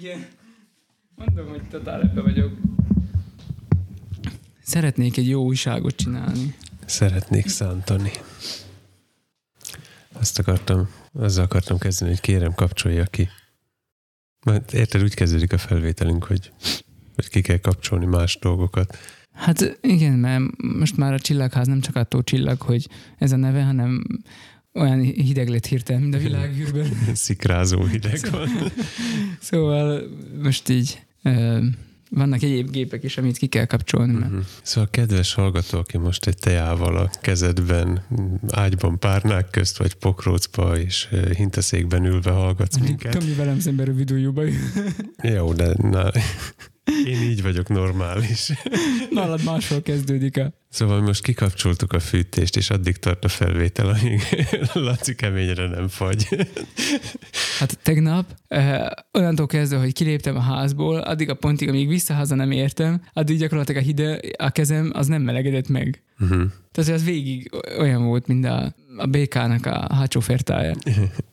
Igen. Mondom, hogy totál ebbe vagyok. Szeretnék egy jó újságot csinálni. Szeretnék szántani. Azt akartam, azzal akartam kezdeni, hogy kérem, kapcsolja ki. Mert érted, úgy kezdődik a felvételünk, hogy, hogy ki kell kapcsolni más dolgokat. Hát igen, mert most már a csillagház nem csak attól csillag, hogy ez a neve, hanem olyan hideg lett hirtelen, mint a világűrben. Szikrázó hideg van. Szóval most így vannak egyéb gépek is, amit ki kell kapcsolni. Mert... Uh-huh. Szóval kedves hallgató, aki most egy teával a kezedben, ágyban párnák közt, vagy pokrócba, és hintaszékben ülve hallgatsz minket. Tomi velem szemben a videójúba. Jó, de na, én így vagyok normális. Nálad máshol kezdődik a... Szóval most kikapcsoltuk a fűtést, és addig tart a felvétel, amíg Laci keményre nem fagy. Hát tegnap, eh, onnantól kezdve, hogy kiléptem a házból, addig a pontig, amíg visszahaza nem értem, addig gyakorlatilag a hide, a kezem az nem melegedett meg. Uh-huh. Tehát az végig olyan volt, mint a, a békának a hátsó fertája,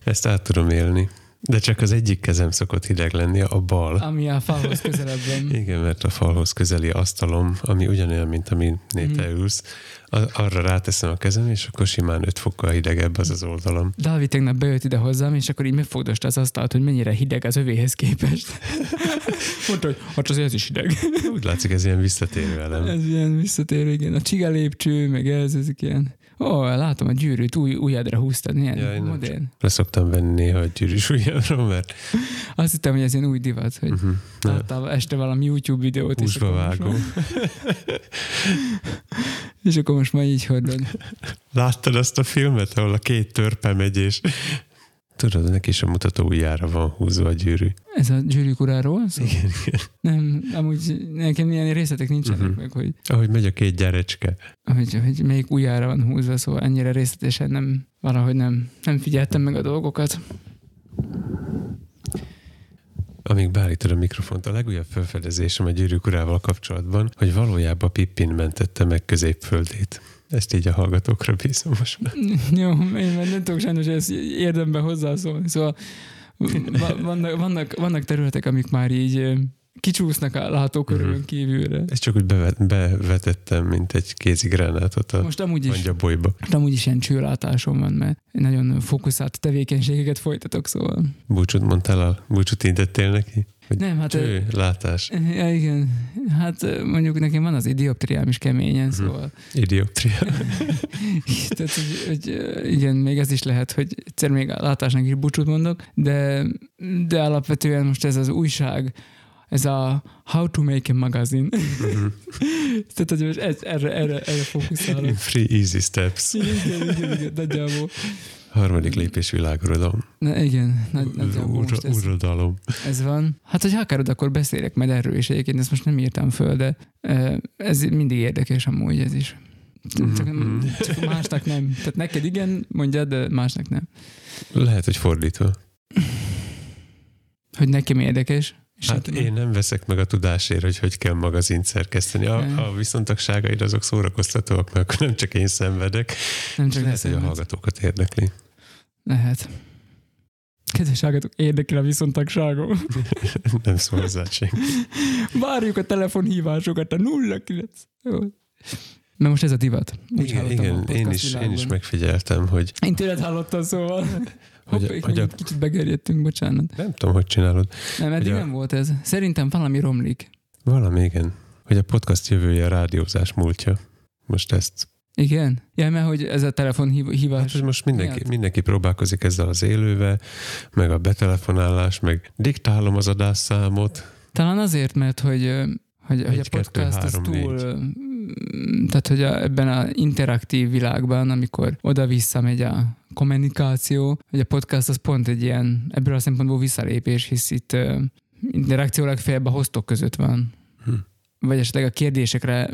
Ezt át tudom élni. De csak az egyik kezem szokott hideg lenni, a bal. ami a falhoz közelebb van. Igen, mert a falhoz közeli asztalom, ami ugyanolyan, mint amin te ülsz, arra ráteszem a kezem, és akkor simán 5 fokkal hidegebb az az oldalam. Dávid tegnap bejött ide hozzám, és akkor így megfogdosta az asztalt, hogy mennyire hideg az övéhez képest. Mondta, hogy hát azért ez is hideg. Úgy látszik, ez ilyen visszatérő elem. Ez ilyen visszatérő, igen. A csiga lépcső, meg ez, ezek ilyen. Ó, látom a gyűrűt, új, ujjadra húztad, milyen Jaj, nem modern. Le szoktam venni néha egy gyűrűs ujjamra, mert Azt hittem, hogy ez ilyen új divat, hogy uh-huh. ne, láttál este valami YouTube videót, húsba vágó. és akkor most már így hordod. Láttad azt a filmet, ahol a két törpe megy, és tudod, neki is a mutató ujjára van húzva a gyűrű. Ez a gyűrűk uráról szó? Igen, igen. Nem, amúgy nekem ilyen részletek nincsenek uh-huh. meg, hogy, Ahogy megy a két gyerecske. hogy, hogy melyik ujjára van húzva, szóval ennyire részletesen nem, valahogy nem, nem figyeltem meg a dolgokat. Amíg beállítod a mikrofont, a legújabb felfedezésem a gyűrűk urával kapcsolatban, hogy valójában Pippin mentette meg középföldét. Ezt így a hallgatókra bízom most már. Jó, én már nem tudok sajnos ezt érdemben hozzászólni. Szóval va- vannak, vannak, vannak területek, amik már így kicsúsznak a látókörön Mhm. kívülre. Ezt csak úgy bevet, bevetettem, mint egy kézigránátot a Most amúgy is, angyabolyba. most amúgy is ilyen csőlátásom van, mert nagyon fókuszált tevékenységeket folytatok, szóval. Búcsút mondtál, a, búcsút intettél neki? Nem, hát... cső, látás, Ja, igen. Hát mondjuk nekem van az idioptriám is keményen, Mhm. szóval. idioptria. Tehát, hogy, hogy igen, még ez is lehet, hogy egyszer még a látásnak is búcsút mondok, de, de alapvetően most ez az újság, ez a How to Make a Magazine. Mhm. Tehát, hogy most ez, erre, erre, erre fókuszálok. Free easy steps. Igen, igen, igen, nagyjából. Harmadik lépés világuradalom. Na, igen, nagy, nagyjából Ura, most ez, uradalom. ez van. Hát, hogy akarod, akkor beszélek majd erről is egyébként, ezt most nem írtam föl, de ez mindig érdekes amúgy ez is. Csak, Mhm. csak másnak nem. Tehát neked igen, mondjad, de másnak nem. Lehet, hogy fordítva. Hogy nekem érdekes. És Hát én nem veszek meg a tudásért, hogy hogy kell magazint szerkeszteni. A, a viszontagságaid azok szórakoztatóak, mert akkor nem csak én szenvedek, nem és csak lehet, hogy a hallgatókat érdekli. Lehet. Kedves hallgatók, érdekel a viszontagságom. Nem szól hozzá senki. Várjuk a telefonhívásokat a 09. Jó. Na most ez a divat. Úgy Igen, igen én, is, én is világban. megfigyeltem, hogy, Én tőled hallottam, szóval. Hogy- Hopp, hogy, a- kicsit begerjedtünk, bocsánat. nem tudom, hogy csinálod. Nem, eddig a- nem volt ez. Szerintem valami romlik. Valami igen. Hogy a podcast jövője a rádiózás múltja. Most ezt. Igen? Ja, mert hogy ez a Hát, telefonhívás. hogy most mindenki, miatt? mindenki próbálkozik ezzel az élővel, meg a betelefonálás, meg diktálom az adásszámot. Talán azért, mert hogy, hogy, hogy a Egy, kettő, podcast az három, túl, ö, tehát hogy a, ebben a interaktív világban, amikor oda-vissza megy a kommunikáció, hogy a podcast az pont egy ilyen, ebből a szempontból visszalépés, hisz itt interakció legfeljebb a hostok között van. Hm. Vagy esetleg a kérdésekre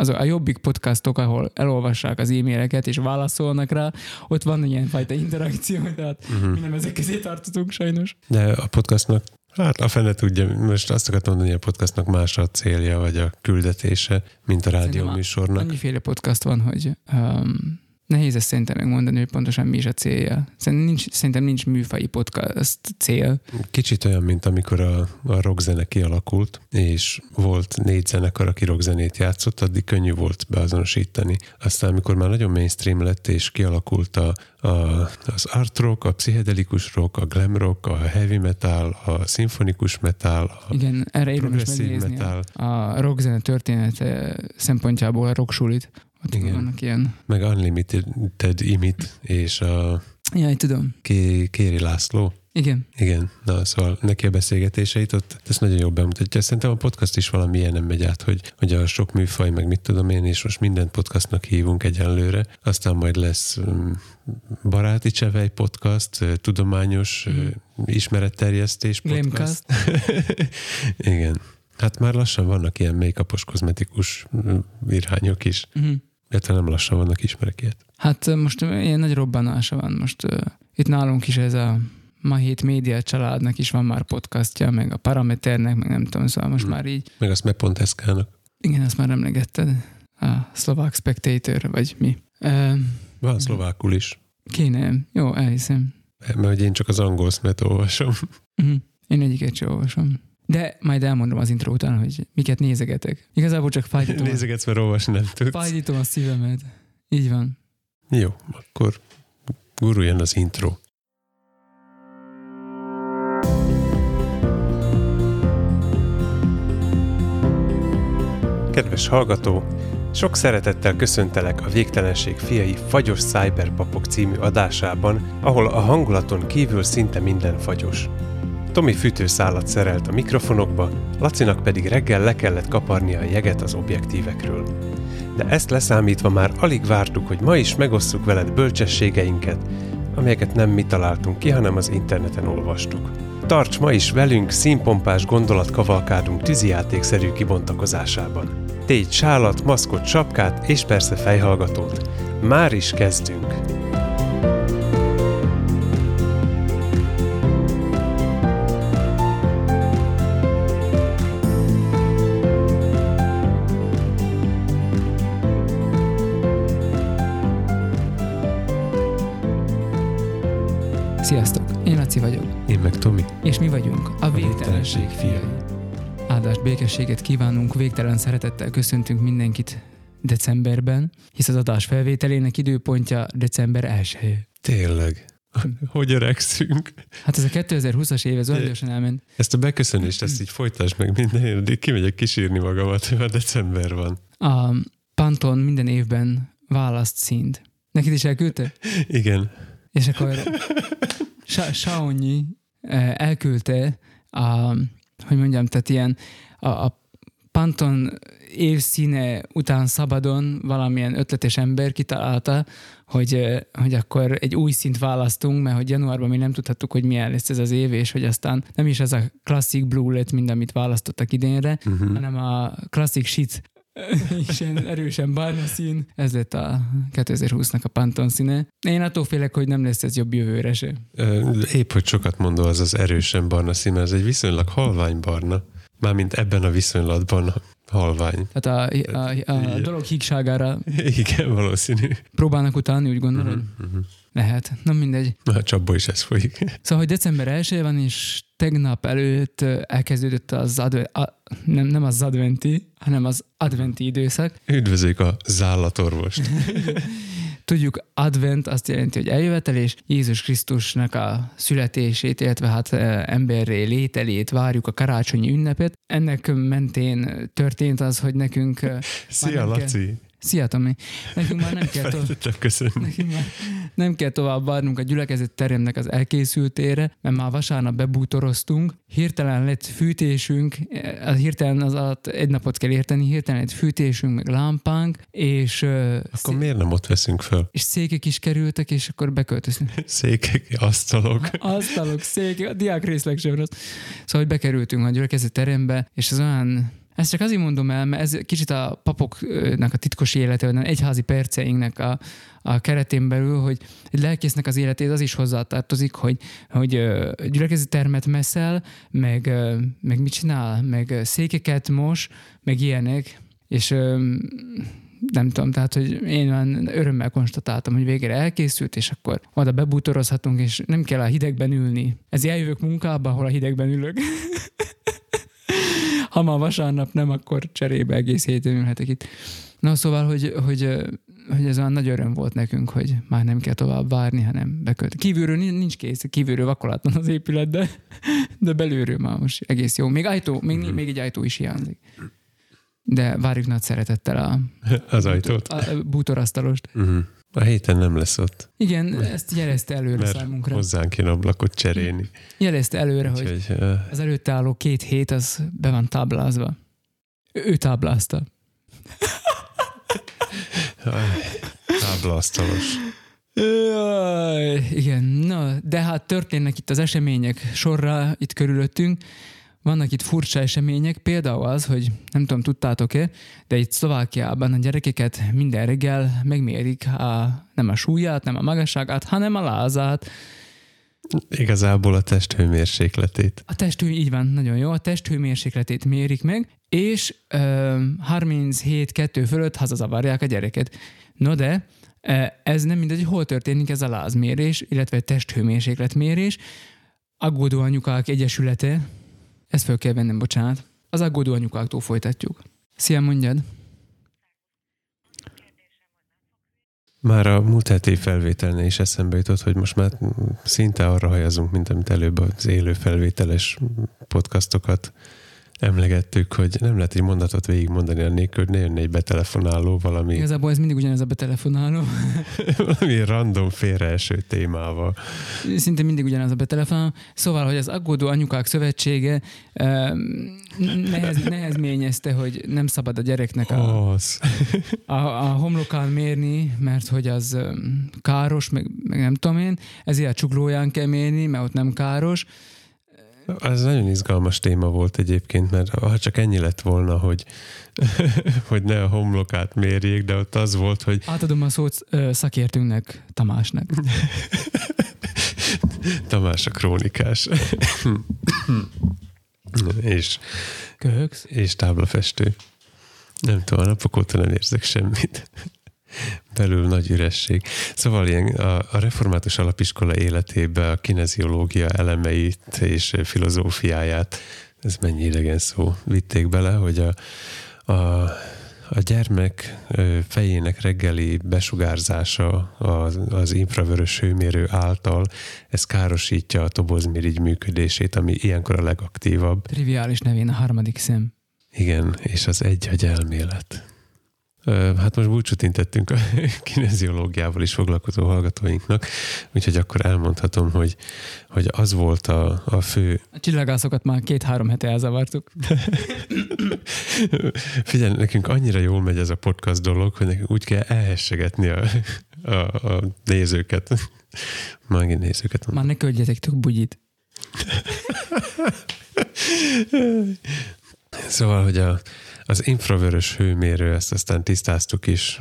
az a jobbik podcastok, ahol elolvassák az e-maileket és válaszolnak rá, ott van ilyen fajta interakció, tehát Uh-huh. mi nem ezek közé tartozunk sajnos. De a podcastnak, hát a fene tudja, most azt akartam mondani, hogy a podcastnak más a célja, vagy a küldetése, mint a rádió Szerintem műsornak. Annyiféle podcast van, hogy um, nehéz ezt szerintem megmondani, hogy pontosan mi is a célja. Szerintem nincs, szerintem nincs műfai podcast cél. Kicsit olyan, mint amikor a, a rockzene kialakult, és volt négy zenekar, aki rockzenét játszott, addig könnyű volt beazonosítani. Aztán, amikor már nagyon mainstream lett, és kialakult a, a, az art rock, a pszichedelikus rock, a glam rock, a heavy metal, a szimfonikus metal, a Igen, erre érdemes metal, a rockzene története szempontjából a rocksulit. Ott Igen. vannak ilyen... meg Unlimited Imit, és a Jaj, tudom. Ké- Kéri László. Igen. Igen, na szóval neki a beszélgetéseit ott ezt nagyon jól bemutatja. Szerintem a podcast is valami nem megy át, hogy, hogy a sok műfaj, meg mit tudom én, és most minden podcastnak hívunk egyenlőre. Aztán majd lesz um, baráti csevej podcast, tudományos uh, ismeretterjesztés podcast. Igen. Hát már lassan vannak ilyen make kozmetikus mm, irányok is. Mhm. Illetve nem lassan vannak, ismerek ilyet. Hát most ilyen nagy robbanása van. Most uh, itt nálunk is ez a Ma Hét Média családnak is van már podcastja, meg a Parameternek, meg nem tudom, szóval most Mhm. már így, Meg azt Mepont.sk-nak. igen, azt már emlegetted, a szlovák Spectator, vagy mi. Uh, Van szlovákul is. kéne, jó, elhiszem. Mert hogy én csak az angol szmet olvasom. Uh-huh. Én egyiket sem olvasom. De majd elmondom az intro után, hogy miket nézegetek. Igazából csak fájdítom, Nézegetsz, mert olvasni nem tudsz. fájdítom a szívemet. Így van. Jó, akkor guruljon az intro. Kedves hallgató, sok szeretettel köszöntelek a Végtelenség fiai Fagyos Cyberpapok című adásában, ahol a hangulaton kívül szinte minden fagyos. Tomi fűtőszálat szerelt a mikrofonokba, Lacinak pedig reggel le kellett kaparnia a jeget az objektívekről. De ezt leszámítva már alig vártuk, hogy ma is megosszuk veled bölcsességeinket, amelyeket nem mi találtunk ki, hanem az interneten olvastuk. Tarts ma is velünk színpompás gondolatkavalkádunk tűzijátékszerű kibontakozásában. Tégy sálat, maszkot, sapkát és persze fejhallgatót. Már is kezdünk! És mi vagyunk a végtelenség fiai. Áldást, békességet kívánunk, végtelen szeretettel köszöntünk mindenkit decemberben, hisz az adás felvételének időpontja december 1 -e. Tényleg. Hogy öregszünk? Hát ez a 2020-as év, ez olyan gyorsan elment. Ezt a beköszönést, ezt így folytasd meg minden, addig kimegyek kisírni magamat, már december van. A Panton minden évben választ színt. Neked is elküldte? Igen. És akkor Sa- Saonyi elküldte a, hogy mondjam, tehát ilyen a, a Panton évszíne után szabadon valamilyen ötletes ember kitalálta, hogy, hogy akkor egy új szint választunk, mert hogy januárban mi nem tudhattuk, hogy milyen lesz ez az év, és hogy aztán nem is az a klasszik blue lett, mint amit választottak idénre, Uh-huh. hanem a klasszik shit és ilyen erősen barna szín. Ez lett a 2020-nak a Pantone színe. Én attól félek, hogy nem lesz ez jobb jövőre se. Épp, hogy sokat mondó az az erősen barna szín, mert ez egy viszonylag halvány barna. Mármint ebben a viszonylatban halvány. Tehát a, a, a Igen. dolog hígságára Igen, valószínű. próbálnak utálni, úgy gondolod? Uh-huh. Uh-huh. Lehet. Na mindegy. Na, csapból is ez folyik. Szóval, hogy december 1 van, és tegnap előtt elkezdődött az adve- a, nem, nem az adventi, hanem az adventi időszak. Üdvözlük a zállatorvost. Tudjuk, advent azt jelenti, hogy eljövetelés, Jézus Krisztusnak a születését, illetve hát ö, emberré lételét várjuk a karácsonyi ünnepet. Ennek mentén történt az, hogy nekünk... ö, Szia, nem kell- Laci! Szia, Tomi! Nekünk már nem kell, to- Fejtettem köszönni. nekünk már nem kell tovább várnunk a gyülekezet teremnek az elkészültére, mert már vasárnap bebútoroztunk, hirtelen lett fűtésünk, eh, hirtelen az alatt egy napot kell érteni, hirtelen lett fűtésünk, meg lámpánk, és, ö, Akkor miért nem ott veszünk föl? és székek is kerültek, és akkor beköltöztünk. Székek, asztalok. Asztalok, székek, a diák részleg sem rossz. Szóval, hogy bekerültünk a gyülekezet terembe, és az olyan ezt csak azért mondom el, mert ez kicsit a papoknak a titkos élete, vagy egyházi perceinknek a, a keretén belül, hogy egy lelkésznek az életét az is hozzátartozik, hogy, hogy ö, gyülekezeti termet meszel, meg, meg mit csinál, meg székeket mos, meg ilyenek, és nem tudom, tehát, hogy én már örömmel konstatáltam, hogy végre elkészült, és akkor oda bebútorozhatunk, és nem kell a hidegben ülni. Ez eljövök munkába, ahol a hidegben ülök. ha ma vasárnap nem, akkor cserébe egész héten ülhetek itt. Na szóval, hogy, hogy, hogy ez olyan nagy öröm volt nekünk, hogy már nem kell tovább várni, hanem bekölt. Kívülről nincs kész, kívülről vakolatlan az épület, de, de belülről már most egész jó. Még, ajtó, még, még egy ajtó is hiányzik. De várjuk nagy szeretettel a, az ajtót. A, a bútorasztalost. Uh-huh. A héten nem lesz ott. Igen, ezt jelezte előre Mert számunkra. hozzánk kéne ablakot cserélni. Jelezte előre, Úgyhogy, hogy uh, az előtte álló két hét az be van táblázva. Ő, táblázta. táblaasztalos. Jaj, igen, na, de hát történnek itt az események sorra itt körülöttünk. Vannak itt furcsa események, például az, hogy nem tudom, tudtátok-e, de itt Szlovákiában a gyerekeket minden reggel megmérik a, nem a súlyát, nem a magasságát, hanem a lázát. Igazából a testhőmérsékletét. A testhő, így van, nagyon jó, a testhőmérsékletét mérik meg, és ö, 37-2 fölött hazazavarják a gyereket. No de, ez nem mindegy, hol történik ez a lázmérés, illetve testhőmérsékletmérés. Aggódó anyukák egyesülete, ezt fel kell vennem, bocsánat. Az aggódó anyukáktól folytatjuk. Szia, mondjad! Már a múlt heti felvételnél is eszembe jutott, hogy most már szinte arra hajazunk, mint amit előbb az élő felvételes podcastokat emlegettük, hogy nem lehet egy mondatot végigmondani annélkül, hogy ne jönne egy betelefonáló valami... Igazából ez mindig ugyanez a betelefonáló. valami random félreeső témával. Szinte mindig ugyanaz a betelefonáló. Szóval, hogy az Aggódó Anyukák Szövetsége nehez, nehezményezte, hogy nem szabad a gyereknek a, a, a homlokán mérni, mert hogy az káros, meg, meg nem tudom én, ezért a csuklóján kell mérni, mert ott nem káros ez nagyon izgalmas téma volt egyébként, mert ha csak ennyi lett volna, hogy, hogy ne a homlokát mérjék, de ott az volt, hogy... Átadom a szót szakértőnknek, Tamásnak. Tamás a krónikás. és, Köhögsz? és táblafestő. Nem tudom, a napok óta nem érzek semmit belül nagy üresség. Szóval ilyen a, a református alapiskola életébe a kineziológia elemeit és filozófiáját, ez mennyi idegen szó, vitték bele, hogy a, a, a gyermek fejének reggeli besugárzása az, az infravörös hőmérő által, ez károsítja a tobozmirigy működését, ami ilyenkor a legaktívabb. Triviális nevén a harmadik szem. Igen, és az egy elmélet. Hát most búcsút intettünk a kineziológiával is foglalkozó hallgatóinknak, úgyhogy akkor elmondhatom, hogy, hogy az volt a, a fő... A csillagászokat már két-három hete elzavartuk. Figyelj, nekünk annyira jól megy ez a podcast dolog, hogy nekünk úgy kell elhessegetni a, a, a nézőket. Mági nézőket. Már ne köldjetek tök bugyit. Szóval, hogy a, az infravörös hőmérő, ezt aztán tisztáztuk is,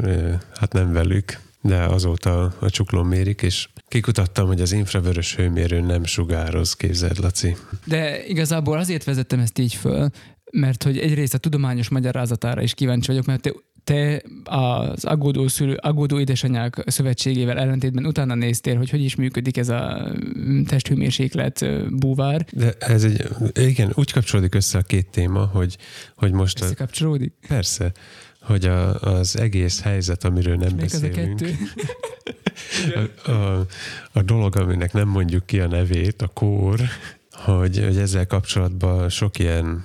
hát nem velük, de azóta a csuklón mérik, és kikutattam, hogy az infravörös hőmérő nem sugároz, képzeld, Laci. De igazából azért vezettem ezt így föl, mert hogy egyrészt a tudományos magyarázatára is kíváncsi vagyok, mert te az aggódó, szülő, aggódó édesanyák szövetségével ellentétben utána néztél, hogy hogy is működik ez a testhőmérséklet búvár. De ez egy, igen, úgy kapcsolódik össze a két téma, hogy, hogy most... Összekapcsolódik? A, persze, hogy a, az egész helyzet, amiről nem Még beszélünk. Az a, a, a dolog, aminek nem mondjuk ki a nevét, a kór, hogy, hogy ezzel kapcsolatban sok ilyen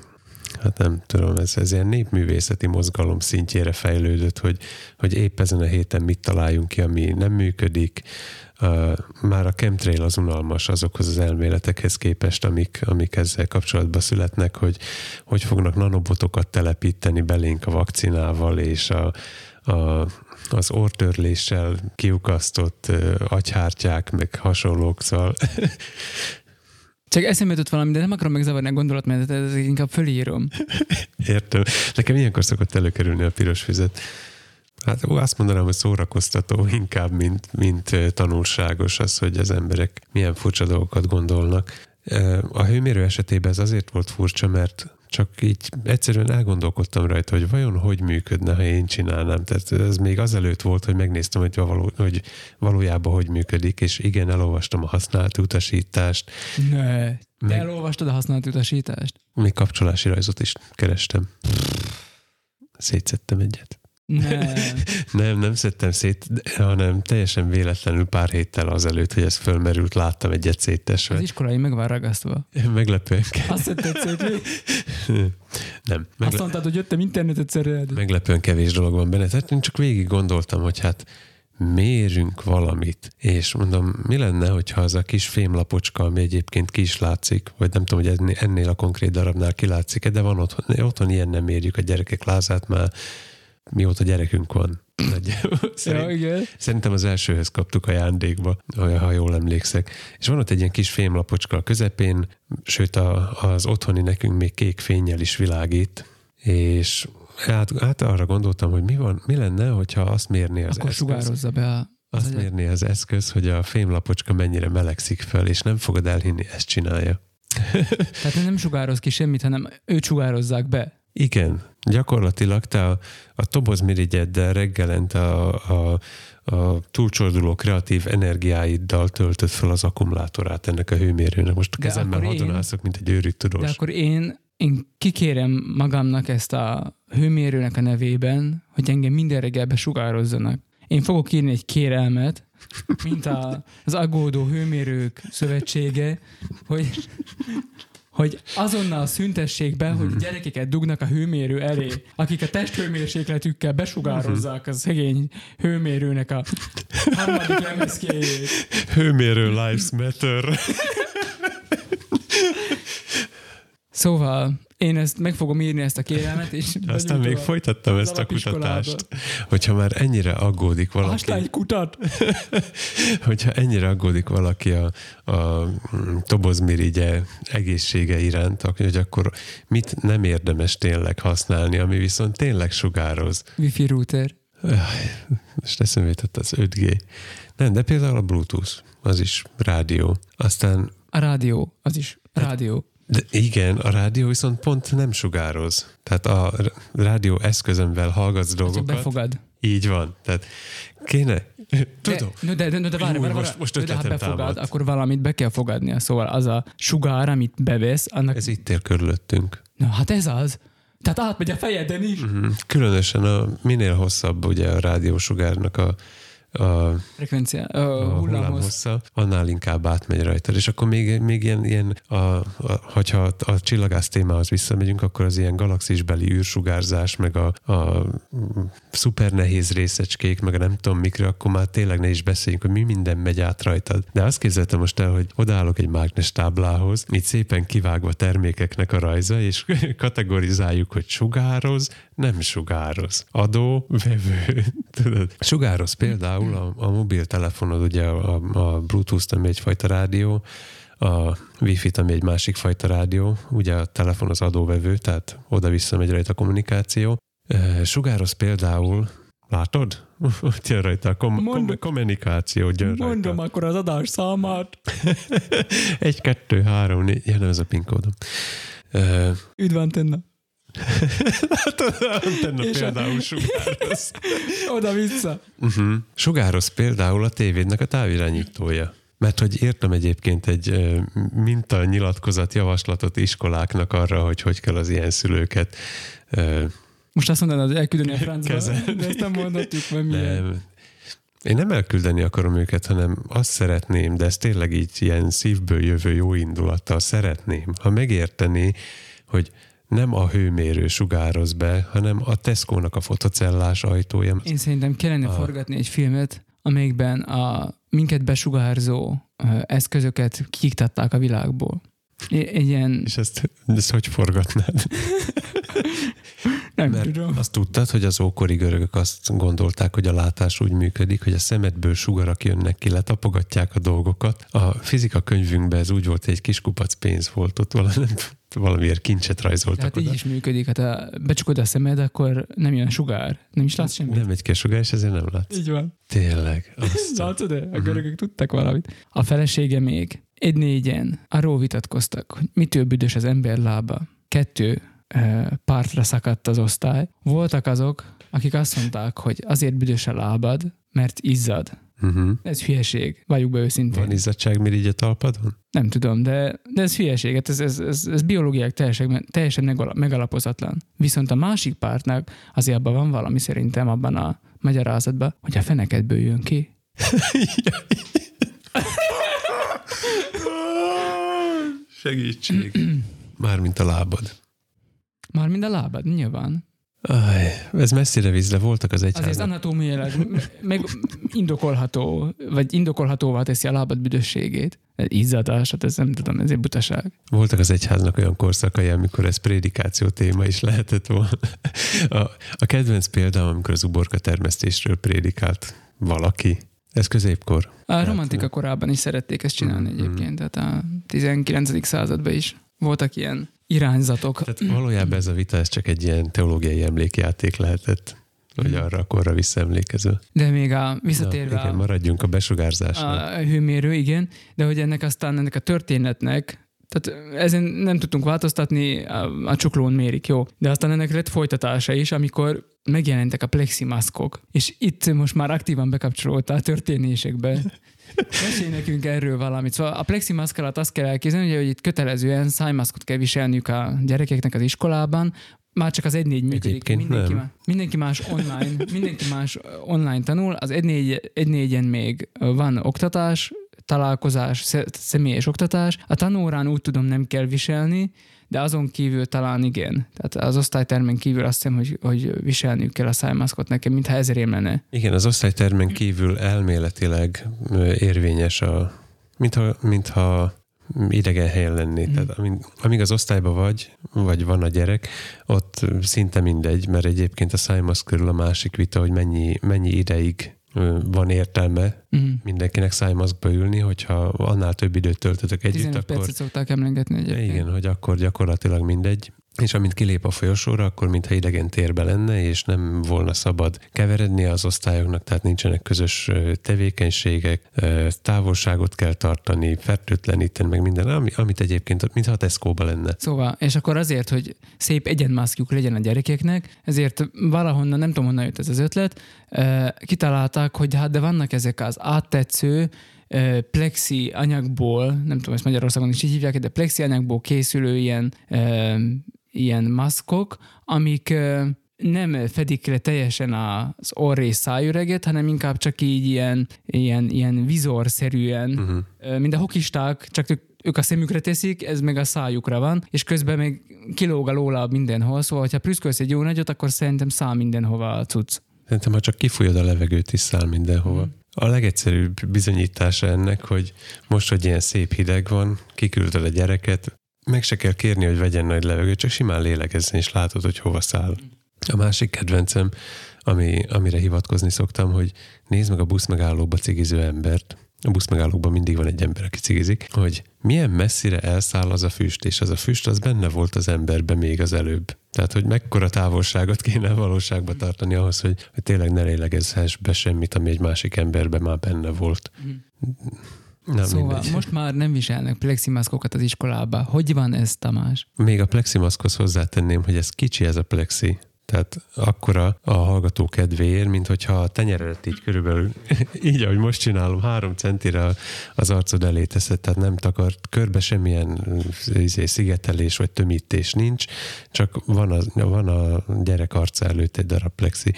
hát nem tudom, ez, ez ilyen népművészeti mozgalom szintjére fejlődött, hogy, hogy épp ezen a héten mit találjunk ki, ami nem működik. Uh, már a chemtrail az unalmas azokhoz az elméletekhez képest, amik, amik ezzel kapcsolatban születnek, hogy hogy fognak nanobotokat telepíteni belénk a vakcinával, és a, a, az ortörléssel kiukasztott uh, agyhártyák, meg hasonlók, szóval Csak eszembe jutott valami, de nem akarom megzavarni a gondolatmenetet, ez inkább fölírom. Értem. Nekem ilyenkor szokott előkerülni a piros füzet. Hát ó, azt mondanám, hogy szórakoztató inkább, mint, mint tanulságos az, hogy az emberek milyen furcsa dolgokat gondolnak. A hőmérő esetében ez azért volt furcsa, mert csak így egyszerűen elgondolkodtam rajta, hogy vajon hogy működne, ha én csinálnám. Tehát ez még azelőtt volt, hogy megnéztem, hogy, való, hogy valójában hogy működik, és igen, elolvastam a használt utasítást. Ne, Meg- elolvastad a használt utasítást? Még kapcsolási rajzot is kerestem. Szétszettem egyet. Nem. Nem, nem szedtem szét, hanem teljesen véletlenül pár héttel azelőtt, hogy ez fölmerült, láttam egyet Az széttesve. iskolai meg van ragasztva. Meglepően ke- Azt szedted szét? Nem, Azt megle- mondtad, hogy jöttem internetet szerelni. meglepően kevés dolog van benne. Tehát én csak végig gondoltam, hogy hát mérünk valamit, és mondom, mi lenne, hogyha az a kis fémlapocska, ami egyébként ki is látszik, vagy nem tudom, hogy ennél, ennél a konkrét darabnál kilátszik de van otthon, otthon ilyen nem mérjük a gyerekek lázát, már mióta gyerekünk van. Nagyjából. Ja, Szerint, igen. Szerintem az elsőhöz kaptuk ajándékba, ha jól emlékszek. És van ott egy ilyen kis fémlapocska a közepén, sőt a, az otthoni nekünk még kék fényjel is világít, és hát, hát arra gondoltam, hogy mi, van, mi lenne, hogyha azt mérné az Akkor eszköz, sugározza be a... azt az mérné az eszköz, hogy a fémlapocska mennyire melegszik fel, és nem fogod elhinni, ezt csinálja. Tehát nem sugároz ki semmit, hanem őt sugározzák be. Igen, gyakorlatilag te a, a tobozmirigyeddel reggelente a, a, a túlcsorduló kreatív energiáiddal töltöd fel az akkumulátorát ennek a hőmérőnek. Most a kezemmel hadonászok, mint egy őrült tudós. De akkor én, én kikérem magamnak ezt a hőmérőnek a nevében, hogy engem minden reggel besugározzanak. Én fogok írni egy kérelmet, mint a, az aggódó hőmérők szövetsége, hogy, hogy azonnal szüntessék be, hogy gyerekeket dugnak a hőmérő elé, akik a testhőmérsékletükkel besugározzák a szegény hőmérőnek a harmadik lemezkéjét. Hőmérő Lives Matter. Szóval én ezt meg fogom írni ezt a kérelmet, és Aztán még a- folytattam ezt a kutatást, hogyha már ennyire aggódik valaki, egy kutat. hogyha ennyire aggódik valaki a, a mm, tobozmirigye egészsége iránt, hogy akkor mit nem érdemes tényleg használni, ami viszont tényleg sugároz. Wi-Fi router. És eszembe jutott az 5G. Nem, de például a Bluetooth, az is rádió. Aztán, A rádió, az is rádió. De igen, a rádió viszont pont nem sugároz. Tehát a rádió eszközömvel hallgatsz Csak dolgokat. befogad. Így van. Tehát kéne, tudom. De, de, de, de, de várj, várj, most- most de, de ha ötletem befogad, támadt. akkor valamit be kell fogadnia. Szóval az a sugár, amit bevesz, annak... Ez itt ér körülöttünk. Na, hát ez az. Tehát átmegy a fejeden is. Mhm. Különösen a minél hosszabb ugye a rádiósugárnak a, a, Frekvencia, a uh, hullámhoz. hullámhossza, annál inkább átmegy rajta. És akkor még, még ilyen, ilyen a, a, hogyha a, a csillagász témához visszamegyünk, akkor az ilyen galaxisbeli űrsugárzás, meg a, a szuper nehéz részecskék, meg a nem tudom mikre, akkor már tényleg ne is beszéljünk, hogy mi minden megy át rajtad. De azt képzeltem most el, hogy odaállok egy mágnes táblához, itt szépen kivágva termékeknek a rajza, és kategorizáljuk, hogy sugároz, nem sugároz. Adó, vevő. Tudod? Sugároz például a, a mobiltelefonod, ugye a, a Bluetooth, ami egyfajta rádió, a Wi-Fi, ami egy másik fajta rádió, ugye a telefon az adóvevő, tehát oda-vissza megy rajta a kommunikáció. Ö, Sugároz például, látod? Ott jön rajta a kom- Mondd. kom- kommunikáció, jön rajta. Mondom akkor az adás számát. Egy, kettő, három, négy, ja nem ez a PIN kódom. Ö, Üdv antenna. Látod, antenna például sugároz. Oda-vissza. Uh-huh. Sugároz például a tévédnek a távirányítója. Mert hogy írtam egyébként egy minta nyilatkozat javaslatot iskoláknak arra, hogy hogy kell az ilyen szülőket Most azt mondanád, hogy elküldeni a francba, Kezelni. de ezt nem mondhatjuk, mert milyen. nem, én nem elküldeni akarom őket, hanem azt szeretném, de ez tényleg így ilyen szívből jövő jó indulattal szeretném, ha megérteni, hogy nem a hőmérő sugároz be, hanem a Tesco-nak a fotocellás ajtója. Én szerintem kellene Ah. forgatni egy filmet, amelyikben a minket besugárzó eszközöket kiiktatták a világból. Egy ilyen, És ezt, ezt hogy forgatnád? nem Mert tudom. azt tudtad, hogy az ókori görögök azt gondolták, hogy a látás úgy működik, hogy a szemedből sugarak jönnek ki, letapogatják a dolgokat. A fizika könyvünkben ez úgy volt, hogy egy kis kupac pénz volt ott, valami, valamiért kincset rajzoltak Tehát oda. így is működik. Hát ha becsukod a szemed, akkor nem jön sugár. Nem is látsz semmit. Nem egy kis sugár, és ezért nem látsz. Így van. Tényleg. Azt a... Mhm. görögök tudtak valamit. A felesége még egy négyen arról vitatkoztak, hogy mitől büdös az ember lába. Kettő pártra szakadt az osztály. Voltak azok, akik azt mondták, hogy azért büdös a lábad, mert izzad. Uh-huh. Ez hülyeség, valljuk be őszintén. Van izzadságmirigy a talpadon? Nem tudom, de, de ez hülyeség, hát ez, ez, ez, ez biológiák teljesen, teljesen megala- megalapozatlan. Viszont a másik pártnak azért abban van valami szerintem abban a magyarázatban, hogy a fenekedből jön ki. Segítség. Mármint a lábad. Már mind a lábad, nyilván. Aj, ez messzire vízle voltak az Azért egyházak. anatómiailag meg indokolható, vagy indokolhatóvá teszi a lábad büdösségét. Izzadás, hát ez nem tudom, ez egy butaság. Voltak az egyháznak olyan korszakai, amikor ez prédikáció téma is lehetett volna. A, a kedvenc példám, amikor az uborka termesztésről prédikált valaki. Ez középkor. A romantika korában is szerették ezt csinálni Mhm. egyébként, tehát a 19. században is voltak ilyen irányzatok. Tehát valójában ez a vita, ez csak egy ilyen teológiai emlékjáték lehetett, hogy arra a korra visszaemlékezve. De még a Na, visszatérve igen, maradjunk a besugárzásnál. a hőmérő, igen, de hogy ennek aztán ennek a történetnek, tehát ezen nem tudtunk változtatni, a, a csuklón mérik, jó. De aztán ennek lett folytatása is, amikor megjelentek a pleximaszkok. És itt most már aktívan bekapcsolódtál a történésekbe. Mesélj nekünk erről valamit. Szóval a pleximaszk alatt azt kell elképzelni, ugye, hogy itt kötelezően szájmaszkot kell viselniük a gyerekeknek az iskolában, már csak az 1-4 működik. Egyébként Mindenki, nem. má- mindenki más online, mindenki más online tanul, az 1-4-en még van oktatás, találkozás, sze- személyes oktatás. A tanórán úgy tudom nem kell viselni, de azon kívül talán igen. Tehát az osztálytermen kívül azt hiszem, hogy, hogy viselniük kell a szájmaszkot nekem, mintha ezerém lenne. Igen, az osztálytermen kívül elméletileg érvényes a, mintha, mintha idegen helyen lenné. Mhm. Tehát amíg, amíg az osztályba vagy, vagy van a gyerek, ott szinte mindegy, mert egyébként a szájmaszk körül a másik vita, hogy mennyi, mennyi ideig van értelme Mm. mindenkinek szájmaszkba ülni, hogyha annál több időt töltötök együtt, 15 akkor percet szokták emlegetni egyébként. igen, hogy akkor gyakorlatilag mindegy. És amint kilép a folyosóra, akkor mintha idegen térbe lenne, és nem volna szabad keveredni az osztályoknak, tehát nincsenek közös tevékenységek, távolságot kell tartani, fertőtleníteni, meg minden, ami, amit egyébként, mintha Tesco-ba lenne. Szóval, és akkor azért, hogy szép egyenmaszkjuk legyen a gyerekeknek, ezért valahonnan, nem tudom honnan jött ez az ötlet, kitalálták, hogy hát de vannak ezek az áttetsző, plexi anyagból, nem tudom, ezt Magyarországon is így hívják, de plexi anyagból készülő ilyen, ilyen maszkok, amik nem fedik le teljesen az orr és szájüreget, hanem inkább csak így ilyen, ilyen, ilyen vizorszerűen Uh-huh. Mint a hokisták, csak ők, ők a szemükre teszik, ez meg a szájukra van, és közben még kilóg a lóláb mindenhol, szóval ha prüszkölsz egy jó nagyot, akkor szerintem száll mindenhova a cucc. Szerintem, ha csak kifújod a levegőt, is száll mindenhova. Mm. A legegyszerűbb bizonyítása ennek, hogy most, hogy ilyen szép hideg van, kiküldöd a gyereket, meg se kell kérni, hogy vegyen nagy levegőt, csak simán lélegezzen, és látod, hogy hova száll. A másik kedvencem, ami, amire hivatkozni szoktam, hogy nézd meg a buszmegállóba cigiző embert, a buszmegállókban mindig van egy ember, aki cigizik, hogy milyen messzire elszáll az a füst, és az a füst az benne volt az emberben még az előbb. Tehát, hogy mekkora távolságot kéne a valóságba tartani ahhoz, hogy, hogy tényleg ne lélegezhess be semmit, ami egy másik emberben már benne volt. Nem szóval mindegy. most már nem viselnek pleximaszkokat az iskolába. Hogy van ez, Tamás? Még a pleximaszkhoz hozzátenném, hogy ez kicsi ez a plexi. Tehát akkora a hallgató kedvéért, mint hogyha a tenyeredet így körülbelül, így ahogy most csinálom, három centire az arcod elé teszed, tehát nem takart körbe semmilyen izé, szigetelés vagy tömítés nincs, csak van a, van a gyerek arca előtt egy darab plexi.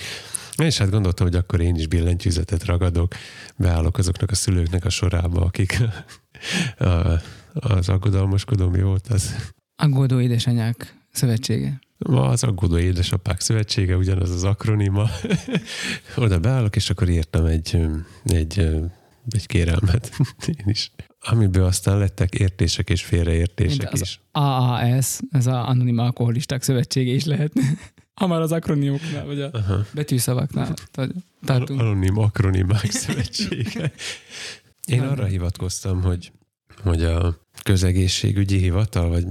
És hát gondoltam, hogy akkor én is billentyűzetet ragadok, beállok azoknak a szülőknek a sorába, akik a, az aggodalmaskodó mi volt az? Aggódó édesanyák szövetsége. Ma az aggódó édesapák szövetsége, ugyanaz az akronima. Oda beállok, és akkor írtam egy, egy, egy kérelmet én is. Amiből aztán lettek értések és félreértések Mint az is. AAS, ez a Anonim Alkoholisták Szövetsége is lehetne. Ha már az akronimoknál, vagy a Aha. betűszavaknál tartunk. Anonim akronimák szövetsége. Én arra hivatkoztam, hogy, hogy a közegészségügyi hivatal, vagy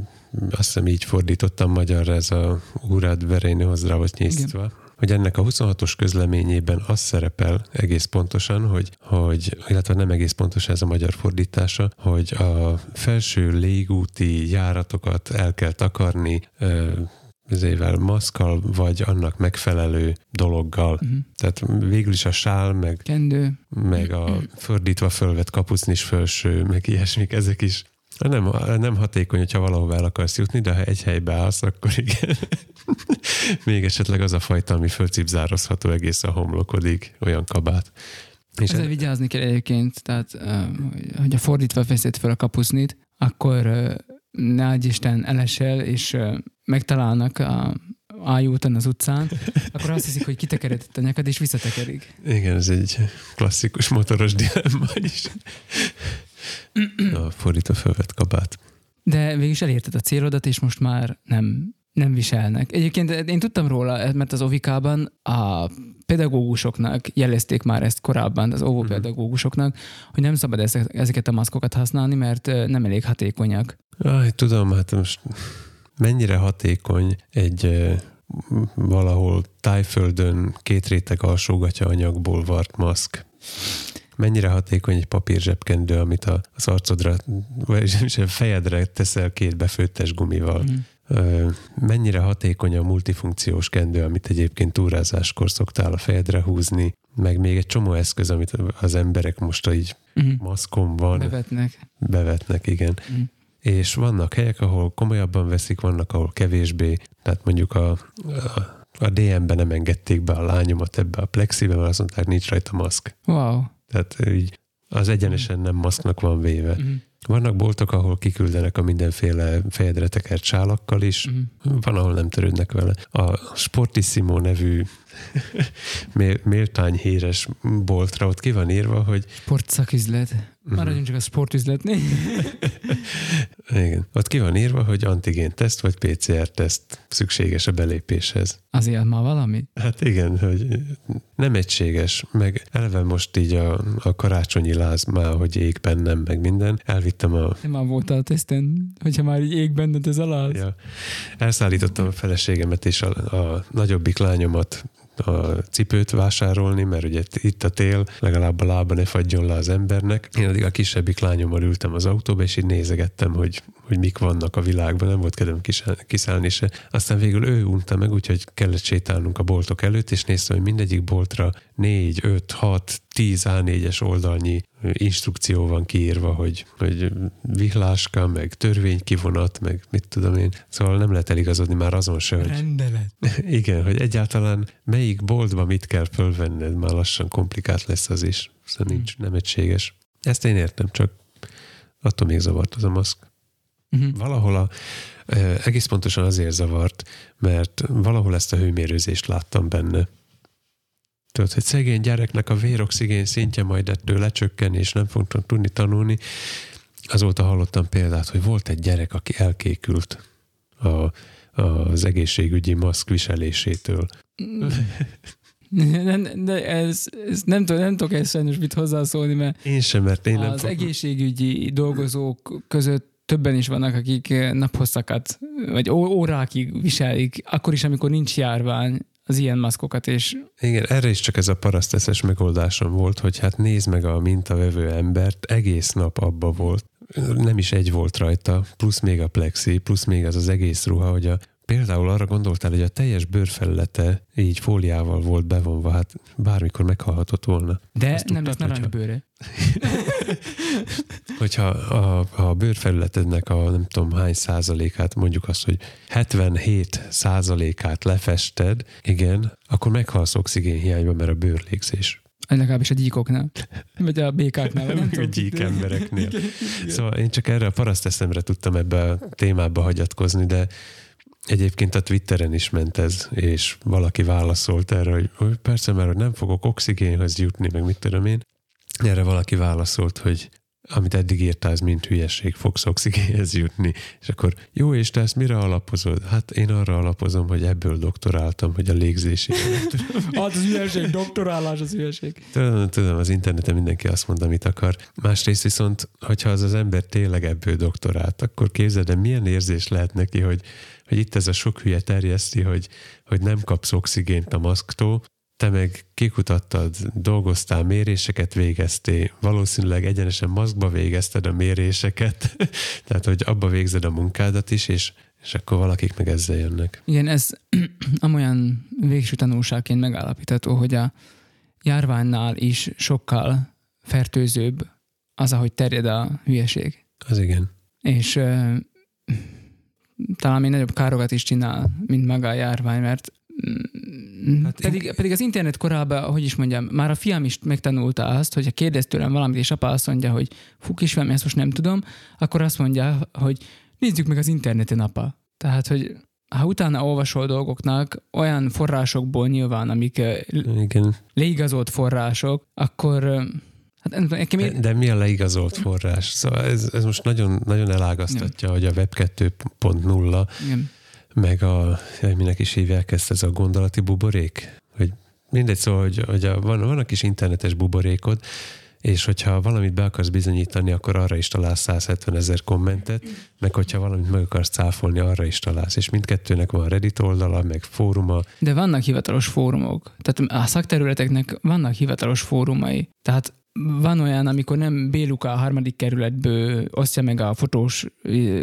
azt hiszem így fordítottam magyarra ez a úrad verejnő zdravotnyésztva, hogy ennek a 26-os közleményében az szerepel egész pontosan, hogy, hogy, illetve nem egész pontos ez a magyar fordítása, hogy a felső légúti járatokat el kell takarni ö, ezével maszkal, vagy annak megfelelő dologgal. Uh-huh. Tehát végül is a sál, meg, Kendő. meg a fordítva fölvett kapucnis felső, meg ilyesmik, ezek is nem, nem hatékony, hogyha valahova el akarsz jutni, de ha egy helybe állsz, akkor igen. Még esetleg az a fajta, ami fölcipzározható egész a homlokodig, olyan kabát. És Ezzel vigyázni kell egyébként, tehát hogyha fordítva veszed fel a kapusznit, akkor ne adj Isten elesel, és megtalálnak a ájúton az utcán, akkor azt hiszik, hogy kitekeredett a nyakad, és visszatekerik. Igen, ez egy klasszikus motoros dilemma is. a fordítva felvett kabát. De végig is elérted a célodat, és most már nem, nem viselnek. Egyébként én tudtam róla, mert az ovikában a pedagógusoknak jelezték már ezt korábban, az óvópedagógusoknak, hogy nem szabad ezeket a maszkokat használni, mert nem elég hatékonyak. Aj, tudom, hát most mennyire hatékony egy valahol tájföldön két réteg alsógatja anyagból vart maszk. Mennyire hatékony egy papír zsebkendő, amit az arcodra, vagy a fejedre teszel két befőttes gumival. Mm mennyire hatékony a multifunkciós kendő, amit egyébként túrázáskor szoktál a fejedre húzni, meg még egy csomó eszköz, amit az emberek most így uh-huh. maszkon van. Bevetnek. Bevetnek, igen. Uh-huh. És vannak helyek, ahol komolyabban veszik, vannak, ahol kevésbé. Tehát mondjuk a, a, a DM-ben nem engedték be a lányomat ebbe a plexibe, mert azt mondták, nincs rajta maszk. Wow. Tehát így az egyenesen nem maszknak van véve. Uh-huh. Vannak boltok, ahol kiküldenek a mindenféle fejedre tekert sálakkal is, uh-huh. van, ahol nem törődnek vele. A Sportissimo nevű méltány híres boltra ott ki van írva, hogy... Sportszaküzlet. Maradjunk uh-huh. csak a sportüzletnél. Igen. Ott ki van írva, hogy antigén teszt vagy PCR teszt szükséges a belépéshez. Azért már valami? Hát igen, hogy nem egységes, meg eleve most így a, a karácsonyi láz már, hogy ég bennem, meg minden. Elvittem a... Te már voltál a teszten, hogyha már így ég benned ez a láz. Ja. Elszállítottam a feleségemet és a, a nagyobbik lányomat a cipőt vásárolni, mert ugye itt a tél, legalább a lába ne fagyjon le az embernek. Én addig a kisebbik lányommal ültem az autóba, és így nézegettem, hogy, hogy mik vannak a világban, nem volt kedvem kiszállni se. Aztán végül ő unta meg, úgyhogy kellett sétálnunk a boltok előtt, és néztem, hogy mindegyik boltra 4, 5, 6, 10 A4-es oldalnyi instrukció van kiírva, hogy, hogy vihláska, meg törvénykivonat, meg mit tudom én. Szóval nem lehet eligazodni már azon se, hogy... Rendelet. Igen, hogy egyáltalán melyik boltba mit kell fölvenned, már lassan komplikált lesz az is. Szóval nincs, nem egységes. Ezt én értem, csak attól még zavart az a maszk. Uh-huh. Valahol a, egész pontosan azért zavart, mert valahol ezt a hőmérőzést láttam benne Tudod, hogy szegény gyereknek a véroxigén szintje majd ettől lecsökken, és nem fognak tudni tanulni. Azóta hallottam példát, hogy volt egy gyerek, aki elkékült a, az egészségügyi maszk viselésétől. Nem, de ez, ez nem, tudom, nem tudok ezt sajnos mit hozzászólni, mert én sem, mert én az nem az fog... egészségügyi dolgozók között többen is vannak, akik naphosszakat, vagy órákig viselik, akkor is, amikor nincs járvány, az ilyen maszkokat, és... Igen, erre is csak ez a paraszteszes megoldásom volt, hogy hát nézd meg a mintavevő embert, egész nap abba volt, nem is egy volt rajta, plusz még a plexi, plusz még az az egész ruha, hogy a Például arra gondoltál, hogy a teljes bőrfelülete így fóliával volt bevonva, hát bármikor meghalhatott volna. De Azt nem lesz narancsbőre. hogyha a, a bőrfelületednek a nem tudom hány százalékát, mondjuk azt, hogy 77 százalékát lefested, igen, akkor meghalsz oxigénhiányba, mert a bőrlégzés Legalábbis a gyíkoknál. Vagy a békáknál. Nem a gyík embereknél. Szóval én csak erre a paraszteszemre tudtam ebbe a témába hagyatkozni, de Egyébként a Twitteren is ment ez, és valaki válaszolt erre, hogy, hogy persze, mert nem fogok oxigénhez jutni, meg mit tudom én. Erre valaki válaszolt, hogy amit eddig írtál, ez mind hülyeség, fogsz oxigénhez jutni. És akkor, jó, és te ezt mire alapozod? Hát én arra alapozom, hogy ebből doktoráltam, hogy a légzési. hát az hülyeség, doktorálás az hülyeség. Tudom, tudom, az interneten mindenki azt mond, amit akar. Másrészt viszont, hogyha az az ember tényleg ebből doktorált, akkor képzeld, de milyen érzés lehet neki, hogy hogy itt ez a sok hülye terjeszti, hogy, hogy nem kapsz oxigént a maszktól, te meg kikutattad, dolgoztál, méréseket végeztél, valószínűleg egyenesen maszkba végezted a méréseket, tehát hogy abba végzed a munkádat is, és, és akkor valakik meg ezzel jönnek. Igen, ez amolyan végső tanulságként megállapítható, hogy a járványnál is sokkal fertőzőbb az, ahogy terjed a hülyeség. Az igen. És talán még nagyobb károkat is csinál, mint maga a járvány, mert Hát pedig, pedig az internet korában, hogy is mondjam, már a fiam is megtanulta azt, hogy ha kérdez tőlem valamit, és apa azt mondja, hogy fú, kisfiam, ezt most nem tudom, akkor azt mondja, hogy nézzük meg az interneten, apa. Tehát, hogy ha utána olvasol dolgoknak olyan forrásokból nyilván, amik Igen. leigazolt források, akkor Hát, nekem de, de mi a leigazolt forrás? Szóval ez, ez most nagyon, nagyon elágaztatja, Igen. hogy a Web 2.0 Igen meg a, minek is hívják ezt, ez a gondolati buborék, hogy mindegy, szóval, hogy, hogy a, van, van a kis internetes buborékod, és hogyha valamit be akarsz bizonyítani, akkor arra is találsz 170 ezer kommentet, meg hogyha valamit meg akarsz cáfolni, arra is találsz. És mindkettőnek van Reddit oldala, meg fóruma. De vannak hivatalos fórumok. Tehát a szakterületeknek vannak hivatalos fórumai. Tehát van olyan, amikor nem Béluka a harmadik kerületből osztja meg a fotós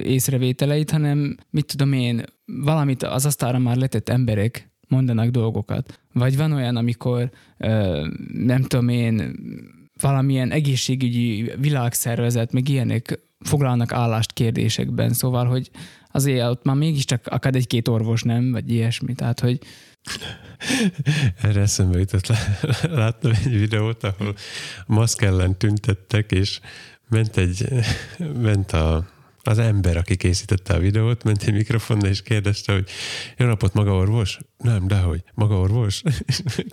észrevételeit, hanem mit tudom én, valamit az asztalra már letett emberek mondanak dolgokat. Vagy van olyan, amikor nem tudom én, valamilyen egészségügyi világszervezet, meg ilyenek foglalnak állást kérdésekben, szóval, hogy azért ott már mégiscsak akad egy-két orvos, nem? Vagy ilyesmi, tehát, hogy erre eszembe jutott, láttam egy videót, ahol maszk ellen tüntettek, és ment egy, ment a, az ember, aki készítette a videót, ment egy mikrofonnal, és kérdezte, hogy jó napot, maga orvos? Nem, dehogy, maga orvos?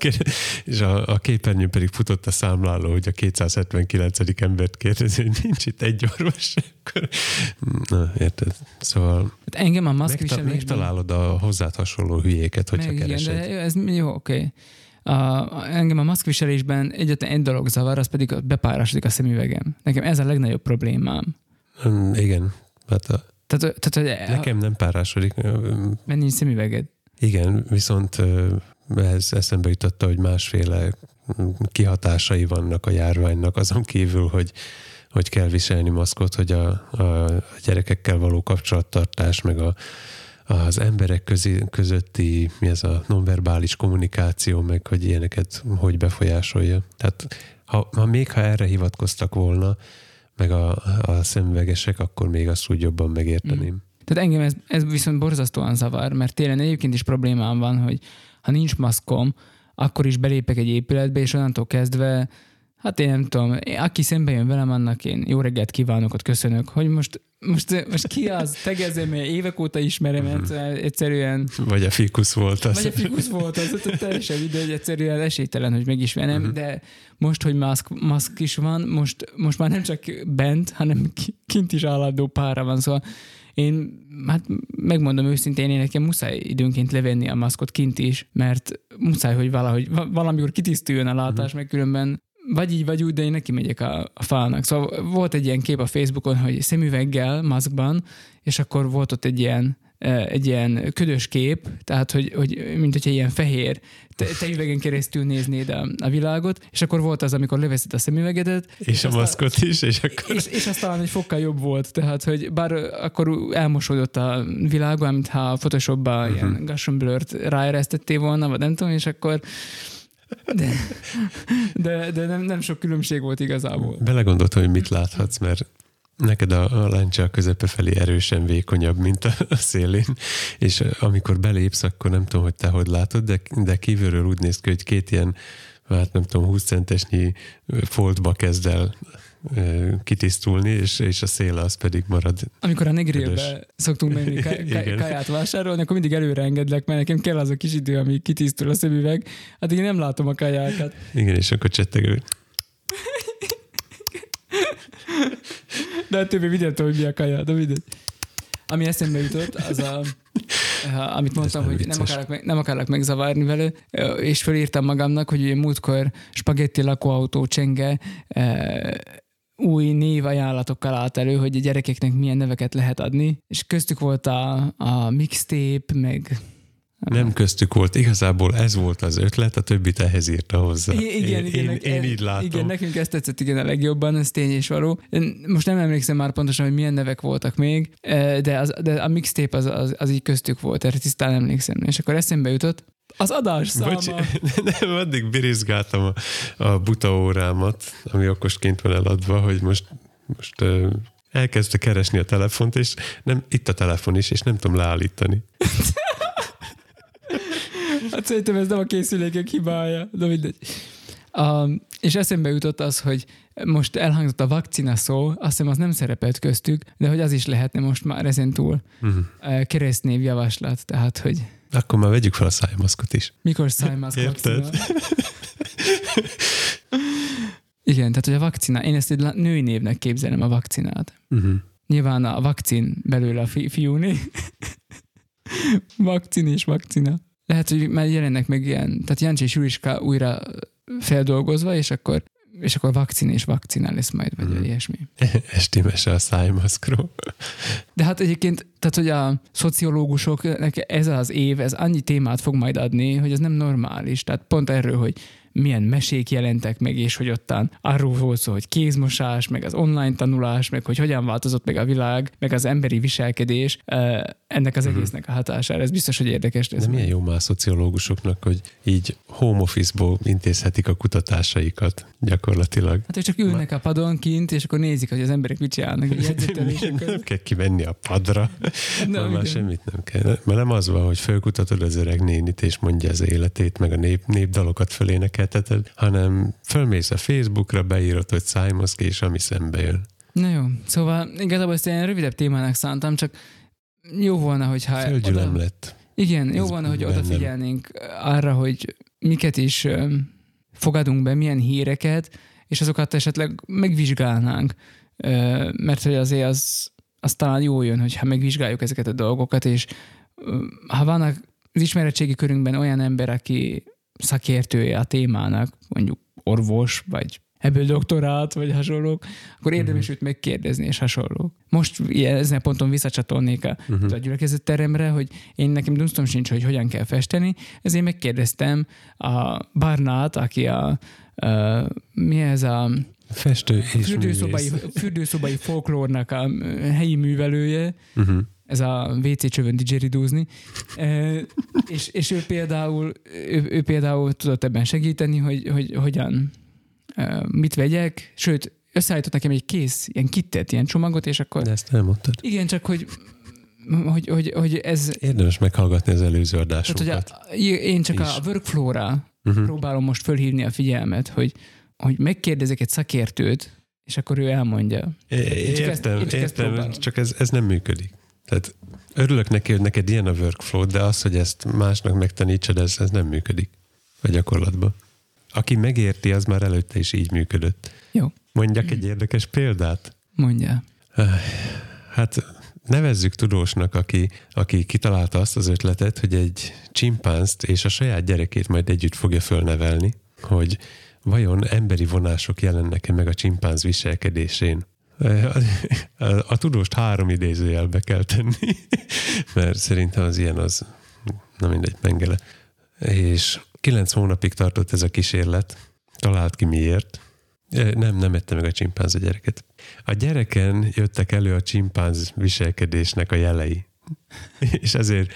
és a, a képernyőn pedig futott a számláló, hogy a 279. embert kérdezi, hogy nincs itt egy orvos. Na, érted? Szóval hát engem a maszk megta- megtalálod a hozzád hasonló hülyéket, hogyha Meg keresed. Igen, de ez jó, oké. Okay. A, engem a maszkviselésben egyetlen egy dolog zavar, az pedig bepárásodik a szemüvegem. Nekem ez a legnagyobb problémám. Igen. Hát a, tehát, tehát, hogy nekem nem párásodik. Mert nincs szemüveged. Igen, viszont ez eszembe jutotta, hogy másféle kihatásai vannak a járványnak, azon kívül, hogy, hogy kell viselni maszkot, hogy a, a, a gyerekekkel való kapcsolattartás, meg a, az emberek közé, közötti mi ez a nonverbális kommunikáció, meg hogy ilyeneket hogy befolyásolja. Tehát ha, ha még ha erre hivatkoztak volna, meg a, a szemüvegesek, akkor még azt úgy jobban megérteném. Mm. Tehát engem ez, ez viszont borzasztóan zavar, mert télen egyébként is problémám van, hogy ha nincs maszkom, akkor is belépek egy épületbe, és onnantól kezdve Hát én nem tudom, aki szembe jön velem, annak én jó reggelt kívánok, ott köszönök, hogy most, most, most ki az, tegezem, évek óta ismerem, mhm. egyszerűen... Vagy a fikusz volt az. Vagy a fikusz volt az, hogy teljesen hogy egyszerűen esélytelen, hogy megismerem, uh-huh. de most, hogy maszk, maszk is van, most, most már nem csak bent, hanem kint is állandó pára van, szóval én hát megmondom őszintén, én nekem muszáj időnként levenni a maszkot kint is, mert muszáj, hogy valahogy valamikor kitisztuljon a látás, uh-huh. meg különben vagy így, vagy úgy, de én neki megyek a, a falnak. Szóval volt egy ilyen kép a Facebookon, hogy szemüveggel, maszkban, és akkor volt ott egy ilyen egy ilyen ködös kép, tehát hogy, hogy mint hogyha ilyen fehér te, te üvegen keresztül néznéd a, a világot, és akkor volt az, amikor leveszed a szemüvegedet. És, és a maszkot a, is, és akkor... És, és aztán talán egy fokkal jobb volt, tehát hogy bár akkor elmosódott a világon, mintha a Photoshopba uh-huh. ilyen Gaussian blur-t ráeresztettél volna, vagy nem tudom, és akkor de, de, de nem, nem sok különbség volt igazából. Belegondoltam, hogy mit láthatsz, mert neked a, a láncsa a közepe felé erősen vékonyabb, mint a, a szélén, és amikor belépsz, akkor nem tudom, hogy te hogy látod, de, de kívülről úgy néz ki, hogy két ilyen, hát nem tudom, 20 centesnyi foltba kezd el kitisztulni, és, és a széle az pedig marad. Amikor a negrélbe szoktunk menni ká- ká- káját vásárolni, akkor mindig előre engedlek, mert nekem kell az a kis idő, ami kitisztul a szemüveg. Hát én nem látom a kajákat. Igen, és akkor csettegő. De a többi videótól, hogy mi a kaja, de mindegy. Ami eszembe jutott, az a, amit mondtam, hogy nem akarok, meg, nem akarok megzavarni vele, és felírtam magamnak, hogy múltkor spagetti lakóautó csenge új névajánlatokkal állt elő, hogy a gyerekeknek milyen neveket lehet adni, és köztük volt a, a mixtape, meg Nem köztük volt, igazából ez volt az ötlet, a többit ehhez írta hozzá. I- igen, én, igen, én, én így látom. Igen, nekünk ezt tetszett igen a legjobban, ez tény és való. Én most nem emlékszem már pontosan, hogy milyen nevek voltak még, eh, de, az, de a mixtape az, az, az így köztük volt, erre tisztán emlékszem. És akkor eszembe jutott, az adás száma. Bocs, nem, addig birizgáltam a, a buta órámat, ami okosként van eladva, hogy most, most elkezdte keresni a telefont, és nem, itt a telefon is, és nem tudom leállítani. Hát szerintem ez nem a készülékek hibája, de mindegy. Um, és eszembe jutott az, hogy most elhangzott a vakcina szó, azt hiszem az nem szerepelt köztük, de hogy az is lehetne most már ezen túl Uh-huh. uh, keresztnév javaslat, tehát hogy Akkor már vegyük fel a szájmaszkot is. mikor szájmaszk Érted? Igen, tehát hogy a vakcina, én ezt egy női névnek képzelem a vakcinát. Uh-huh. Nyilván a vakcin belőle a fi- fiúné. vakcin és vakcina. Lehet, hogy már jelennek meg ilyen, tehát Jancsi és Juliska újra feldolgozva, és akkor és akkor vakcin és vakcina lesz majd, vagy Mhm. mm. ilyesmi. Esti mese a szájmaszkról. De hát egyébként, tehát hogy a szociológusoknak ez az év, ez annyi témát fog majd adni, hogy ez nem normális. Tehát pont erről, hogy milyen mesék jelentek meg, és hogy ottán arról volt szó, hogy kézmosás, meg az online tanulás, meg hogy hogyan változott meg a világ, meg az emberi viselkedés, ennek az egésznek a hatására. Ez biztos, hogy érdekes lesz. De milyen jó már a szociológusoknak, hogy így home office-ból intézhetik a kutatásaikat gyakorlatilag. Hát ők csak ülnek a padon kint, és akkor nézik, hogy az emberek mit csinálnak. nem kell kimenni a padra, Nem, nem, már semmit nem kell. Mert nem az van, hogy fölkutatod az öreg nénit, és mondja az életét, meg a nép, népdalokat fölénekelteted, hanem fölmész a Facebookra, beírod, hogy szájmoszk, és ami szembe jön. Na jó, szóval igazából ezt ilyen rövidebb témának szántam, csak jó volna, hogyha... Földgyülem oda- lett. Igen, jó Ez volna, hogy odafigyelnénk arra, hogy miket is fogadunk be, milyen híreket, és azokat esetleg megvizsgálnánk, mert hogy azért az, az talán jó jön, hogyha megvizsgáljuk ezeket a dolgokat, és ha vannak az ismeretségi körünkben olyan ember, aki szakértője a témának, mondjuk orvos, vagy ebből doktorát, vagy hasonlók, akkor érdemes Mhm. őt megkérdezni, és hasonlók. Most ilyen, ezen a ponton visszacsatolnék a, uh-huh. a gyülekezetteremre, hogy én nekem dunsztom sincs, hogy hogyan kell festeni, ezért megkérdeztem a Barnát, aki a, a mi ez a Festő és fürdőszobai, művész. fürdőszobai folklórnak a helyi művelője, Uh-huh. Ez a WC csövön didgeridúzni, e, és, és ő, például, ő, ő például tudott ebben segíteni, hogy, hogy hogyan, mit vegyek, sőt, összeállított nekem egy kész, ilyen kittet, ilyen csomagot, és akkor De ezt nem mondtad. igen, csak hogy, hogy, hogy, hogy ez, Érdemes meghallgatni az előző tehát, adásunkat. hogy a, én csak Is. a workflow-ra Uh-huh. próbálom most fölhívni a figyelmet, hogy, hogy megkérdezek egy szakértőt, és akkor ő elmondja. É- csak ezt- Értem, én csak ezt értem, próbálom. csak ez, ez nem működik. Tehát örülök neki, hogy neked ilyen a workflow, de az, hogy ezt másnak megtanítsad, ez, ez nem működik a gyakorlatban. Aki megérti, az már előtte is így működött. Jó, Mondjak egy érdekes példát? mondja. Hát nevezzük tudósnak, aki, aki kitalálta azt az ötletet, hogy egy csimpánzt és a saját gyerekét majd együtt fogja fölnevelni, hogy vajon emberi vonások jelennek-e meg a csimpánz viselkedésén. A, a, tudóst három idézőjelbe kell tenni, mert szerintem az ilyen az, na mindegy, mengele. És kilenc hónapig tartott ez a kísérlet, talált ki miért. Eh, Nem, nem ette meg a csimpánz a gyereket. A gyereken jöttek elő a csimpánz viselkedésnek a jelei. És ezért,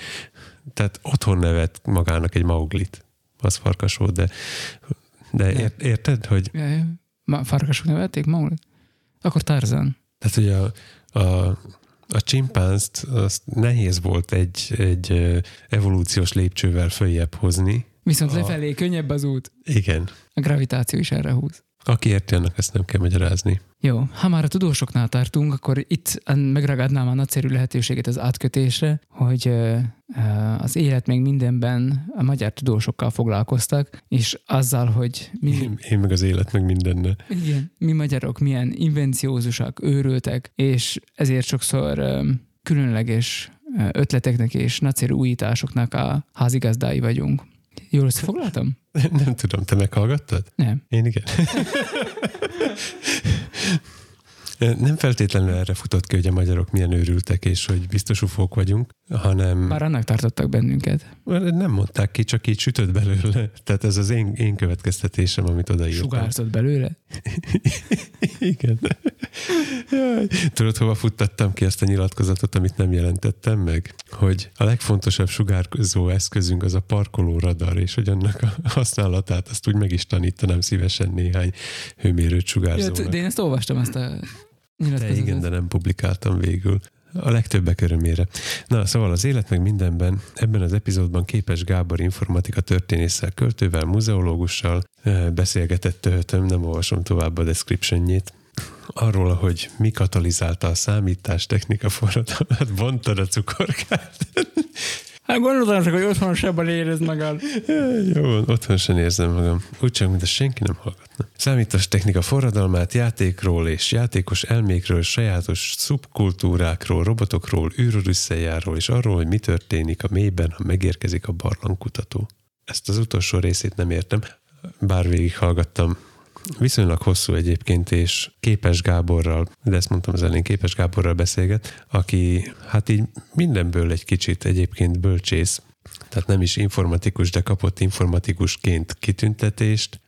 tehát otthon nevet magának egy mauglit. Az farkas volt, de, de ért, érted, hogy, farkasok nevelték Maulit? Akkor Tarzan. tehát, hogy a, a, a csimpánzt azt nehéz volt egy, egy evolúciós lépcsővel följebb hozni. Viszont A- lefelé könnyebb az út. Igen. A gravitáció is erre húz. Aki érti, annak ezt nem kell magyarázni. Jó, ha már a tudósoknál tartunk, akkor itt megragadnám a nagyszerű lehetőséget az átkötésre, hogy az élet még mindenben a magyar tudósokkal foglalkoztak, és azzal, hogy mi, Én, én meg az élet, meg mindennel. igen, mi magyarok milyen invenciózusak, őrültek, és ezért sokszor különleges ötleteknek és nagyszerű újításoknak a házigazdái vagyunk. Jól összefoglaltam? Nem tudom, te meghallgattad? Nem. Én igen. Nem feltétlenül erre futott ki, hogy a magyarok milyen őrültek, és hogy biztos ufók vagyunk, hanem... Már annak tartottak bennünket. Nem mondták ki, csak így sütött belőle. Tehát ez az én, én következtetésem, amit odaírtam. Sugárzott belőle? Igen. Tudod, hova futtattam ki ezt a nyilatkozatot, amit nem jelentettem meg? Hogy a legfontosabb sugárzó eszközünk az a parkoló radar, és hogy annak a használatát azt úgy meg is tanítanám szívesen néhány hőmérőt sugárzónak. Ja, de én ezt olvastam, ezt a de igen, de nem publikáltam végül. A legtöbbek örömére. Na, szóval az élet meg mindenben, ebben az epizódban Képes Gábor informatika történésszel, költővel, muzeológussal beszélgetett töhötöm, nem olvasom tovább a descriptionjét, arról, hogy mi katalizálta a számítástechnika forradalmat, bontad a cukorkát. Hát gondoltam csak, hogy otthon sebben érez magad. Jó, otthon sem érzem magam. Úgy csak, mint senki nem hallgatna. Számítás technika forradalmát játékról és játékos elmékről, sajátos szubkultúrákról, robotokról, űrorüsszejáról és arról, hogy mi történik a mélyben, ha megérkezik a barlangkutató. Ezt az utolsó részét nem értem, bár végighallgattam Viszonylag hosszú egyébként, és Képes Gáborral, de ezt mondtam az elén, Képes Gáborral beszélget, aki hát így mindenből egy kicsit egyébként bölcsész, tehát nem is informatikus, de kapott informatikusként kitüntetést,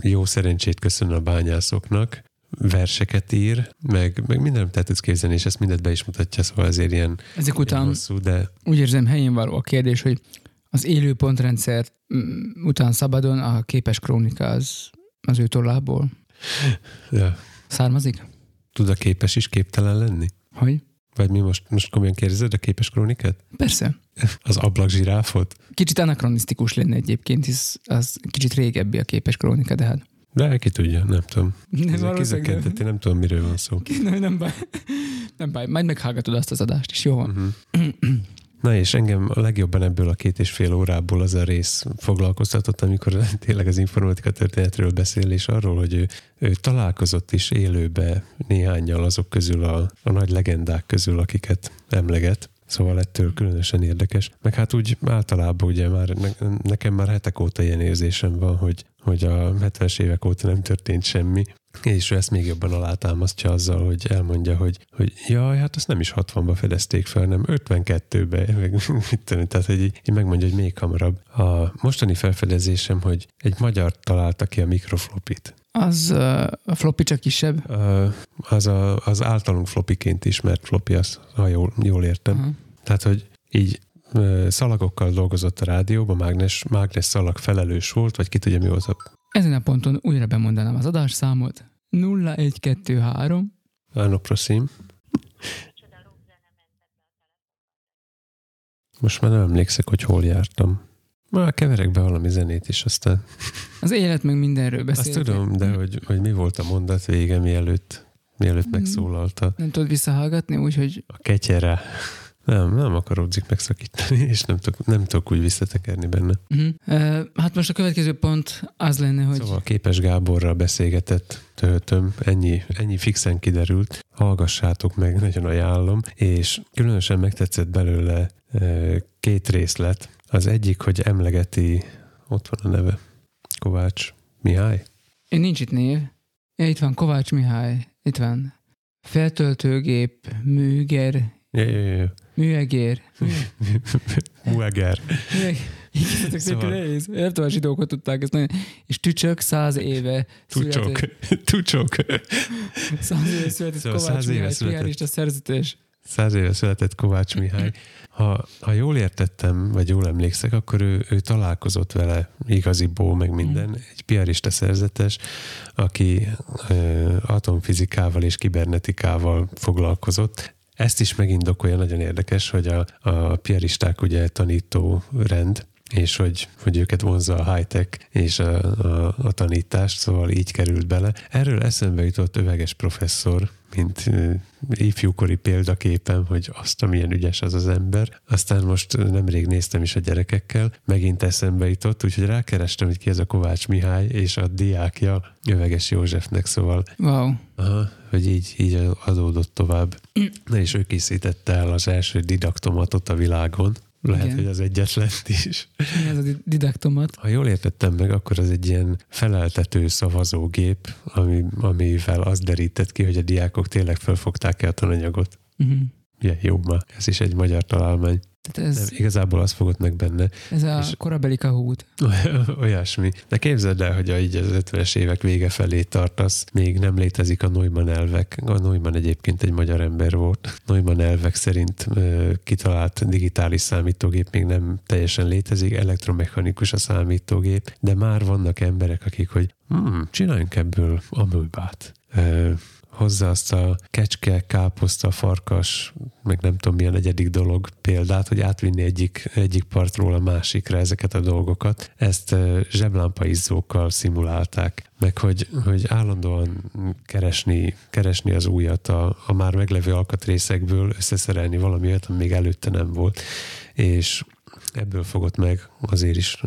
jó szerencsét köszön a bányászoknak, verseket ír, meg, meg minden el tudsz képzelni, és ezt mindet be is mutatja, szóval ezért ilyen, Ezek után ilyen hosszú, de... Úgy érzem helyén való a kérdés, hogy az élő pontrendszer után szabadon a képes krónika az az ő tollából? Ja. Származik? Tud a képes is képtelen lenni? Hogy? Vagy mi most, most komolyan kérdezed a képes krónikát? Persze. Az ablak zsiráfot? Kicsit anakronisztikus lenne egyébként, hisz az kicsit régebbi a képes krónika, de hát. De ki tudja, nem tudom. Nem, nem. nem tudom, miről van szó. Nem, nem baj. Nem baj, majd meghallgatod azt az adást is, jó van. Uh-huh. Na és engem a legjobban ebből a két és fél órából az a rész foglalkoztatott, amikor tényleg az informatika történetről beszél, és arról, hogy ő, ő találkozott is élőbe néhányal azok közül a, a nagy legendák közül, akiket emleget. Szóval ettől különösen érdekes. Meg hát úgy általában ugye már ne, nekem már hetek óta ilyen érzésem van, hogy, hogy a 70-es évek óta nem történt semmi, és ő ezt még jobban alátámasztja azzal, hogy elmondja, hogy, hogy jaj, hát azt nem is 60-ba fedezték fel, nem 52-be, meg mit tudom, tehát hogy így, megmondja, hogy még hamarabb. A mostani felfedezésem, hogy egy magyar találta ki a mikroflopit. Az uh, a floppy csak kisebb? Uh, az, a, az általunk flopiként ismert floppy, az, ha jól, jól értem. Uh-huh. Tehát, hogy így szalagokkal dolgozott a rádióban, mágnes, mágnes szalag felelős volt, vagy ki tudja mi volt a ezen a ponton újra bemondanám az adásszámot. 0123 Áno, prosim. Most már nem emlékszek, hogy hol jártam. Már keverek be valami zenét is, aztán... Az élet meg mindenről beszél. Azt tudom, de hogy, hogy mi volt a mondat vége, mielőtt, mielőtt megszólalta. Nem tudod visszahallgatni, úgyhogy... A ketyere. Nem, nem akaródzik megszakítani, és nem tudok, nem tudok úgy visszatekerni benne. Uh-huh. Uh, hát most a következő pont az lenne, hogy... Szóval Képes Gáborral beszélgetett töltöm, ennyi, ennyi fixen kiderült. Hallgassátok meg, nagyon ajánlom, és különösen megtetszett belőle uh, két részlet. Az egyik, hogy emlegeti, ott van a neve, Kovács Mihály. Én nincs itt név. Ja, itt van Kovács Mihály, itt van. Feltöltőgép, műger, Ja, ja, ja. Műegér. Műeger. Ezek szóval... nehéz. Nem tudom, a zsidók tudták ezt nagyon. És tücsök száz éve Tucsok. Tucsok. Száz éve született szóval Kovács Mihály, pianista szerzetes. Száz éve született Kovács Mihály. Ha, ha jól értettem, vagy jól emlékszek, akkor ő, ő találkozott vele igaziból, meg minden, mm. egy piarista szerzetes, aki ö, atomfizikával és kibernetikával foglalkozott. Ezt is megindokolja, nagyon érdekes, hogy a, a piaristák ugye tanító rend, és hogy, hogy őket vonzza a high-tech és a, a, a tanítás, szóval így került bele. Erről eszembe jutott öveges professzor, mint ifjúkori példaképem, hogy azt, amilyen ügyes az az ember. Aztán most nemrég néztem is a gyerekekkel, megint eszembe jutott, úgyhogy rákerestem, hogy ki ez a Kovács Mihály, és a diákja Öveges Józsefnek, szóval wow. aha, hogy így, így adódott tovább. Na és ő készítette el az első didaktomatot a világon, Lehet, Igen. hogy az egyetlen is. Mi ez a di- didaktomat? Ha jól értettem meg, akkor az egy ilyen feleltető szavazógép, ami, amivel azt derített ki, hogy a diákok tényleg felfogták-e a tananyagot. Uh-huh. Ugye, jó ma. Ez is egy magyar találmány. Tehát ez, Nem, igazából az fogott meg benne. ez a és- korabeli kahút. Olyasmi. De képzeld el, hogy a, így az 50-es évek vége felé tartasz, még nem létezik a Neumann elvek. A Neumann egyébként egy magyar ember volt. Neumann elvek szerint ö, kitalált digitális számítógép még nem teljesen létezik, elektromechanikus a számítógép, de már vannak emberek, akik, hogy hmm, csináljunk ebből amőbát. Ö, hozzá azt a kecske, káposzta, farkas, meg nem tudom milyen egyedik dolog példát, hogy átvinni egyik, egyik partról a másikra ezeket a dolgokat. Ezt zseblámpaizzókkal szimulálták, meg hogy, hogy állandóan keresni, keresni az újat a, a már meglevő alkatrészekből, összeszerelni valami olyat, ami még előtte nem volt. És ebből fogott meg azért is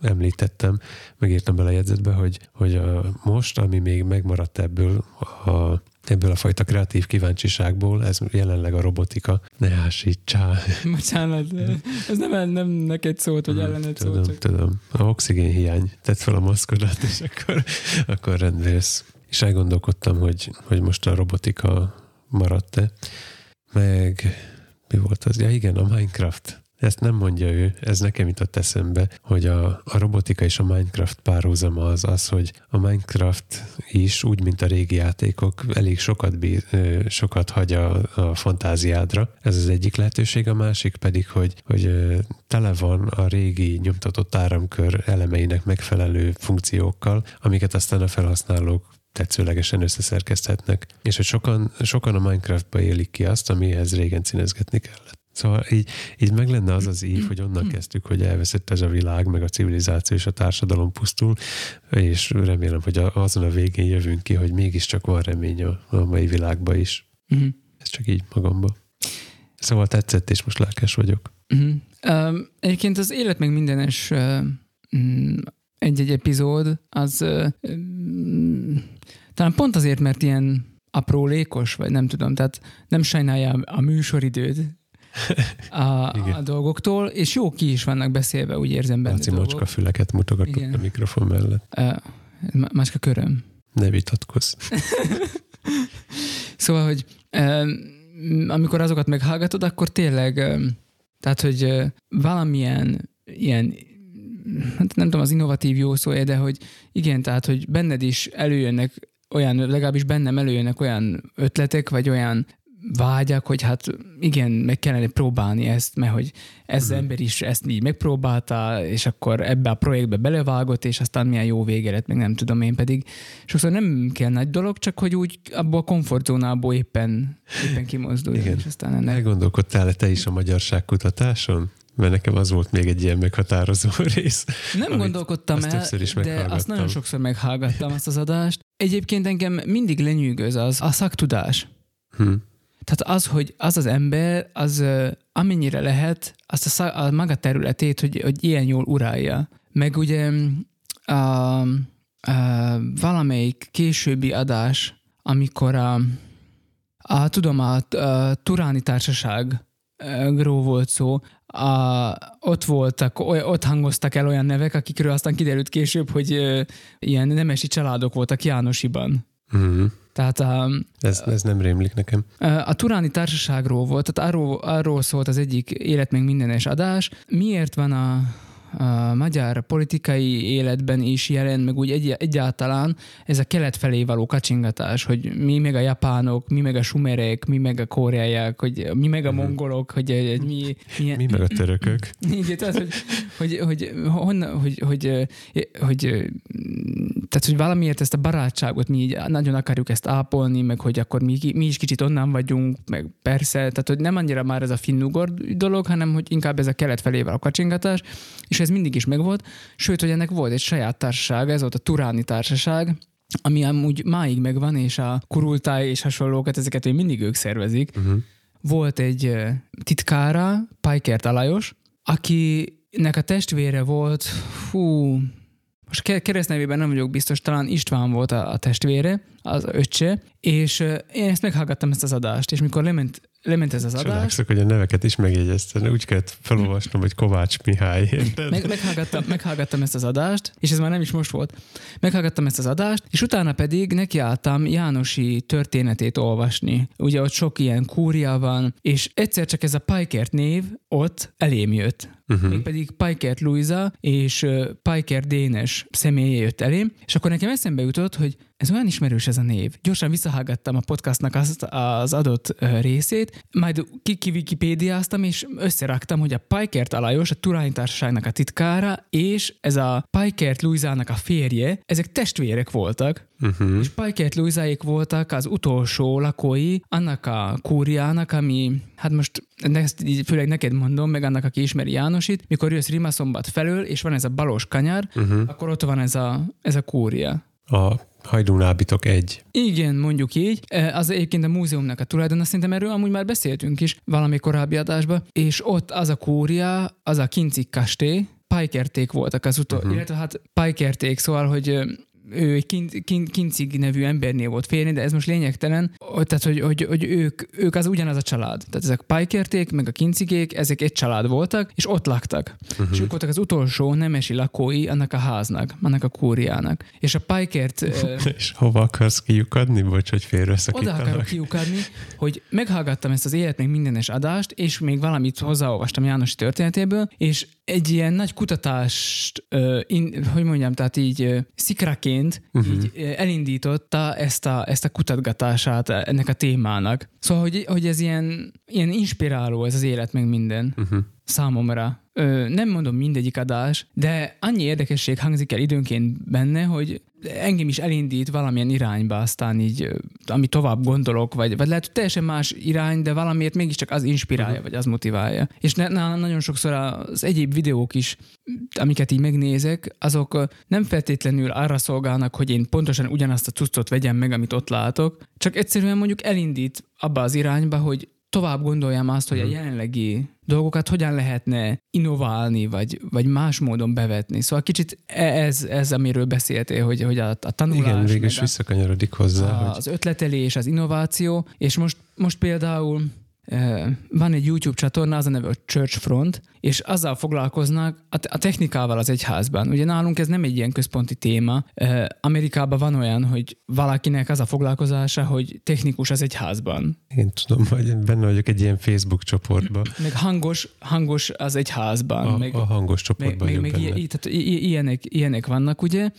említettem, megírtam bele a jegyzetbe, hogy, hogy a, most, ami még megmaradt ebből a, ebből a fajta kreatív kíváncsiságból, ez jelenleg a robotika. Ne hásítsál. Bocsánat, ez nem, nem neked szólt, vagy ellened tudom, szólt, csak tudom. A oxigén hiány. Tedd fel a maszkodat, és akkor, akkor rendbe jössz. És elgondolkodtam, hogy, hogy most a robotika maradt-e. Meg mi volt az? Ja igen, a Minecraft. Ezt nem mondja ő, ez nekem jutott eszembe, hogy a, a robotika és a Minecraft párhuzama az az, hogy a Minecraft is, úgy, mint a régi játékok, elég sokat, bíz, ö, sokat hagy a, a fantáziádra. Ez az egyik lehetőség, a másik pedig, hogy, hogy tele van a régi nyomtatott áramkör elemeinek megfelelő funkciókkal, amiket aztán a felhasználók tetszőlegesen összeszerkezthetnek. És hogy sokan, sokan a Minecraftba élik ki azt, amihez régen színezgetni kellett. Szóval így, így meg lenne az az ív, hogy onnan kezdtük, hogy elveszett ez a világ, meg a civilizáció és a társadalom pusztul, és remélem, hogy azon a végén jövünk ki, hogy mégiscsak van remény a, a mai világban is. uh-huh. Ez csak így magamba. Szóval tetszett, és most lelkes vagyok. Uh-huh. Um, egyébként az élet meg mindenes uh, mm, egy-egy epizód, az uh, um, talán pont azért, mert ilyen aprólékos, vagy nem tudom, tehát nem sajnálja a műsoridőt a, Igen. a dolgoktól, és jó ki is vannak beszélve, úgy érzem benne Laci macska füleket mutogatott Igen. a mikrofon mellett. Uh, ma- macska köröm. Ne vitatkozz. Szóval, hogy amikor azokat meghallgatod, akkor tényleg, tehát, hogy uh, valamilyen ilyen, hát nem tudom, az innovatív jó szó de hogy igen, tehát, hogy benned is előjönnek olyan, legalábbis bennem előjönnek olyan ötletek, vagy olyan vágyak, hogy hát igen, meg kellene próbálni ezt, mert hogy ez az ember is ezt így megpróbálta, és akkor ebbe a projektbe belevágott, és aztán milyen jó vége lett, meg nem tudom én pedig. Sokszor nem kell nagy dolog, csak hogy úgy abból a komfortzónából éppen, éppen kimozdulj, Igen. és aztán ennek. Elgondolkodtál-e te is a magyarságkutatáson? Mert nekem az volt még egy ilyen meghatározó rész. Nem gondolkodtam el, is de azt nagyon sokszor meghallgattam azt az adást. Egyébként engem mindig lenyűgöz az a szaktudás. Hm. Tehát az, hogy az az ember, az amennyire lehet, azt a, szak, a maga területét, hogy, hogy ilyen jól urálja. Meg ugye a, a, valamelyik későbbi adás, amikor a, a tudom, a, a Turáni Társaságról volt szó, a, ott voltak, oly, ott hangoztak el olyan nevek, akikről aztán kiderült később, hogy ö, ilyen nemesi családok voltak Jánosiban. Hm. Tehát a, Ez, ez nem rémlik nekem. a Turáni Társaságról volt, tehát arról, arról szólt az egyik élet meg mindenes adás. Miért van a, a magyar politikai életben is jelen, meg úgy egy, egyáltalán ez a kelet felé való kacsingatás, hogy mi meg a japánok, mi meg a sumerek, mi meg a koreaiak, hogy mi meg a mongolok, hogy, hogy mi, milyen, Mi meg a törökök? igen, tehát, hogy, hogy, hogy, honnan, hogy, hogy, hogy, tehát, hogy valamiért ezt a barátságot mi így nagyon akarjuk ezt ápolni, meg hogy akkor mi, mi is kicsit onnan vagyunk, meg persze, tehát hogy nem annyira már ez a finnugor dolog, hanem hogy inkább ez a kelet felé való kacsingatás, és ez mindig is megvolt, sőt, hogy ennek volt egy saját társaság, ez volt a Turáni Társaság, ami amúgy máig megvan, és a kurultáj és hasonlókat, ezeket még mindig ők szervezik. Uh-huh. Volt egy titkára, Pajkert Alajos, akinek a testvére volt, hú, most ke- keresztnevében nem vagyok biztos, talán István volt a, a testvére, az öccse, és én ezt meghallgattam ezt az adást, és mikor lement lement ez az adás. Csodálkozok, hogy a neveket is megjegyeztem. Úgy kellett felolvasnom, hogy Kovács Mihály. érted? Meg, meghallgattam, meghallgattam ezt az adást, és ez már nem is most volt. Meghallgattam ezt az adást, és utána pedig nekiálltam Jánosi történetét olvasni. Ugye ott sok ilyen kúria van, és egyszer csak ez a Pikert név ott elém jött. Uh-huh. Mégpedig Pikert Luisa és uh, Piker Dénes személye jött elém, és akkor nekem eszembe jutott, hogy ez olyan ismerős ez a név. Gyorsan visszahallgattam a podcastnak az, az adott részét, majd ki-wikipédiáztam, és összeraktam, hogy a Pikert Alajos, a Turány Társaságnak a titkára, és ez a Pikert Luisának a férje, ezek testvérek voltak, uh-huh. és Pikert Luisáik voltak az utolsó lakói annak a kúriának, ami, hát most ezt főleg neked mondom, meg annak, aki ismeri Jánosit, mikor jössz Rimaszombat felől, és van ez a balos kanyar, uh-huh. akkor ott van ez a, ez a kúria. A Hajdúnábitok egy. Igen, mondjuk így. E, Az egyébként a múzeumnak a tulajdona, szerintem erről amúgy már beszéltünk is valami korábbi adásban, és ott az a kúria, az a kincik kastély, pajkerték voltak az utol, uh-huh. illetve hát pajkerték, szóval, hogy ő egy kin, kin, kincig nevű embernél volt férni, de ez most lényegtelen, tehát hogy, hogy, hogy ők, ők az ugyanaz a család. Tehát ezek pajkerték, meg a kincigék, ezek egy család voltak, és ott laktak. Uh-huh. És ők voltak az utolsó nemesi lakói annak a háznak, annak a kúriának. És a pajkert ö, És hova akarsz kiukadni? Bocs, hogy oda félreszakítanak. akarok kiukadni, hogy meghallgattam ezt az élet meg mindenes adást, és még valamit hozzáolvastam János történetéből, és egy ilyen nagy kutatást, ö, in, hogy mondjam, tehát így ö, szikraként uh-huh. így ö, elindította ezt a, ezt a kutatgatását ennek a témának. Szóval, hogy, hogy ez ilyen, ilyen inspiráló ez az élet meg minden Uh-huh. számomra. Ö, nem mondom mindegyik adás, de annyi érdekesség hangzik el időnként benne, hogy engem is elindít valamilyen irányba, aztán így, ami tovább gondolok, vagy, vagy lehet, hogy teljesen más irány, de valamiért mégiscsak az inspirálja, uh-huh. vagy az motiválja. És nálam nagyon sokszor az egyéb videók is, amiket így megnézek, azok nem feltétlenül arra szolgálnak, hogy én pontosan ugyanazt a cuccot vegyem meg, amit ott látok, csak egyszerűen mondjuk elindít abba az irányba, hogy tovább gondoljam azt, hogy a jelenlegi dolgokat hogyan lehetne innoválni, vagy, vagy más módon bevetni. Szóval kicsit e- ez, ez amiről beszéltél, hogy, hogy a, a tanulás, Igen, végül is visszakanyarodik hozzá, a, hogy az ötletelés, az innováció, és most, most például van egy YouTube csatorna, az a neve, hogy Church Front, és azzal foglalkoznak a, technikával az egyházban. Ugye nálunk ez nem egy ilyen központi téma. Amerikában van olyan, hogy valakinek az a foglalkozása, hogy technikus az egyházban. én tudom, hogy benne vagyok egy ilyen Facebook csoportban. Meg hangos, hangos az egyházban. A, meg, a hangos meg, csoportban meg, vagyok meg benne. tehát ilyenek, ilyenek vannak, ugye?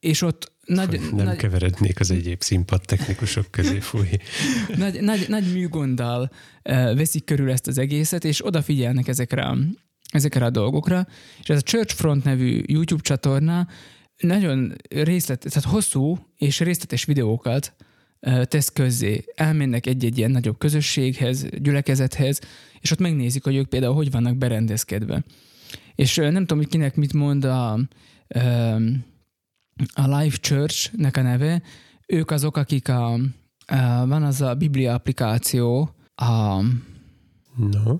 És ott nagy, nem nagy, keverednék az egyéb színpad technikusok közé, fúj. nagy, nagy, nagy műgonddal veszik körül ezt az egészet, és odafigyelnek ezekre, a- ezekre a dolgokra. És ez a Church Front nevű YouTube csatorna nagyon részlet, tehát hosszú és részletes videókat tesz közzé. Elmennek egy-egy ilyen nagyobb közösséghez, gyülekezethez, és ott megnézik, hogy ők például hogy vannak berendezkedve. És nem tudom, hogy kinek mit mond a, um, a Life Church-nek a neve, ők azok, akik a, a van az a Biblia applikáció, a, No.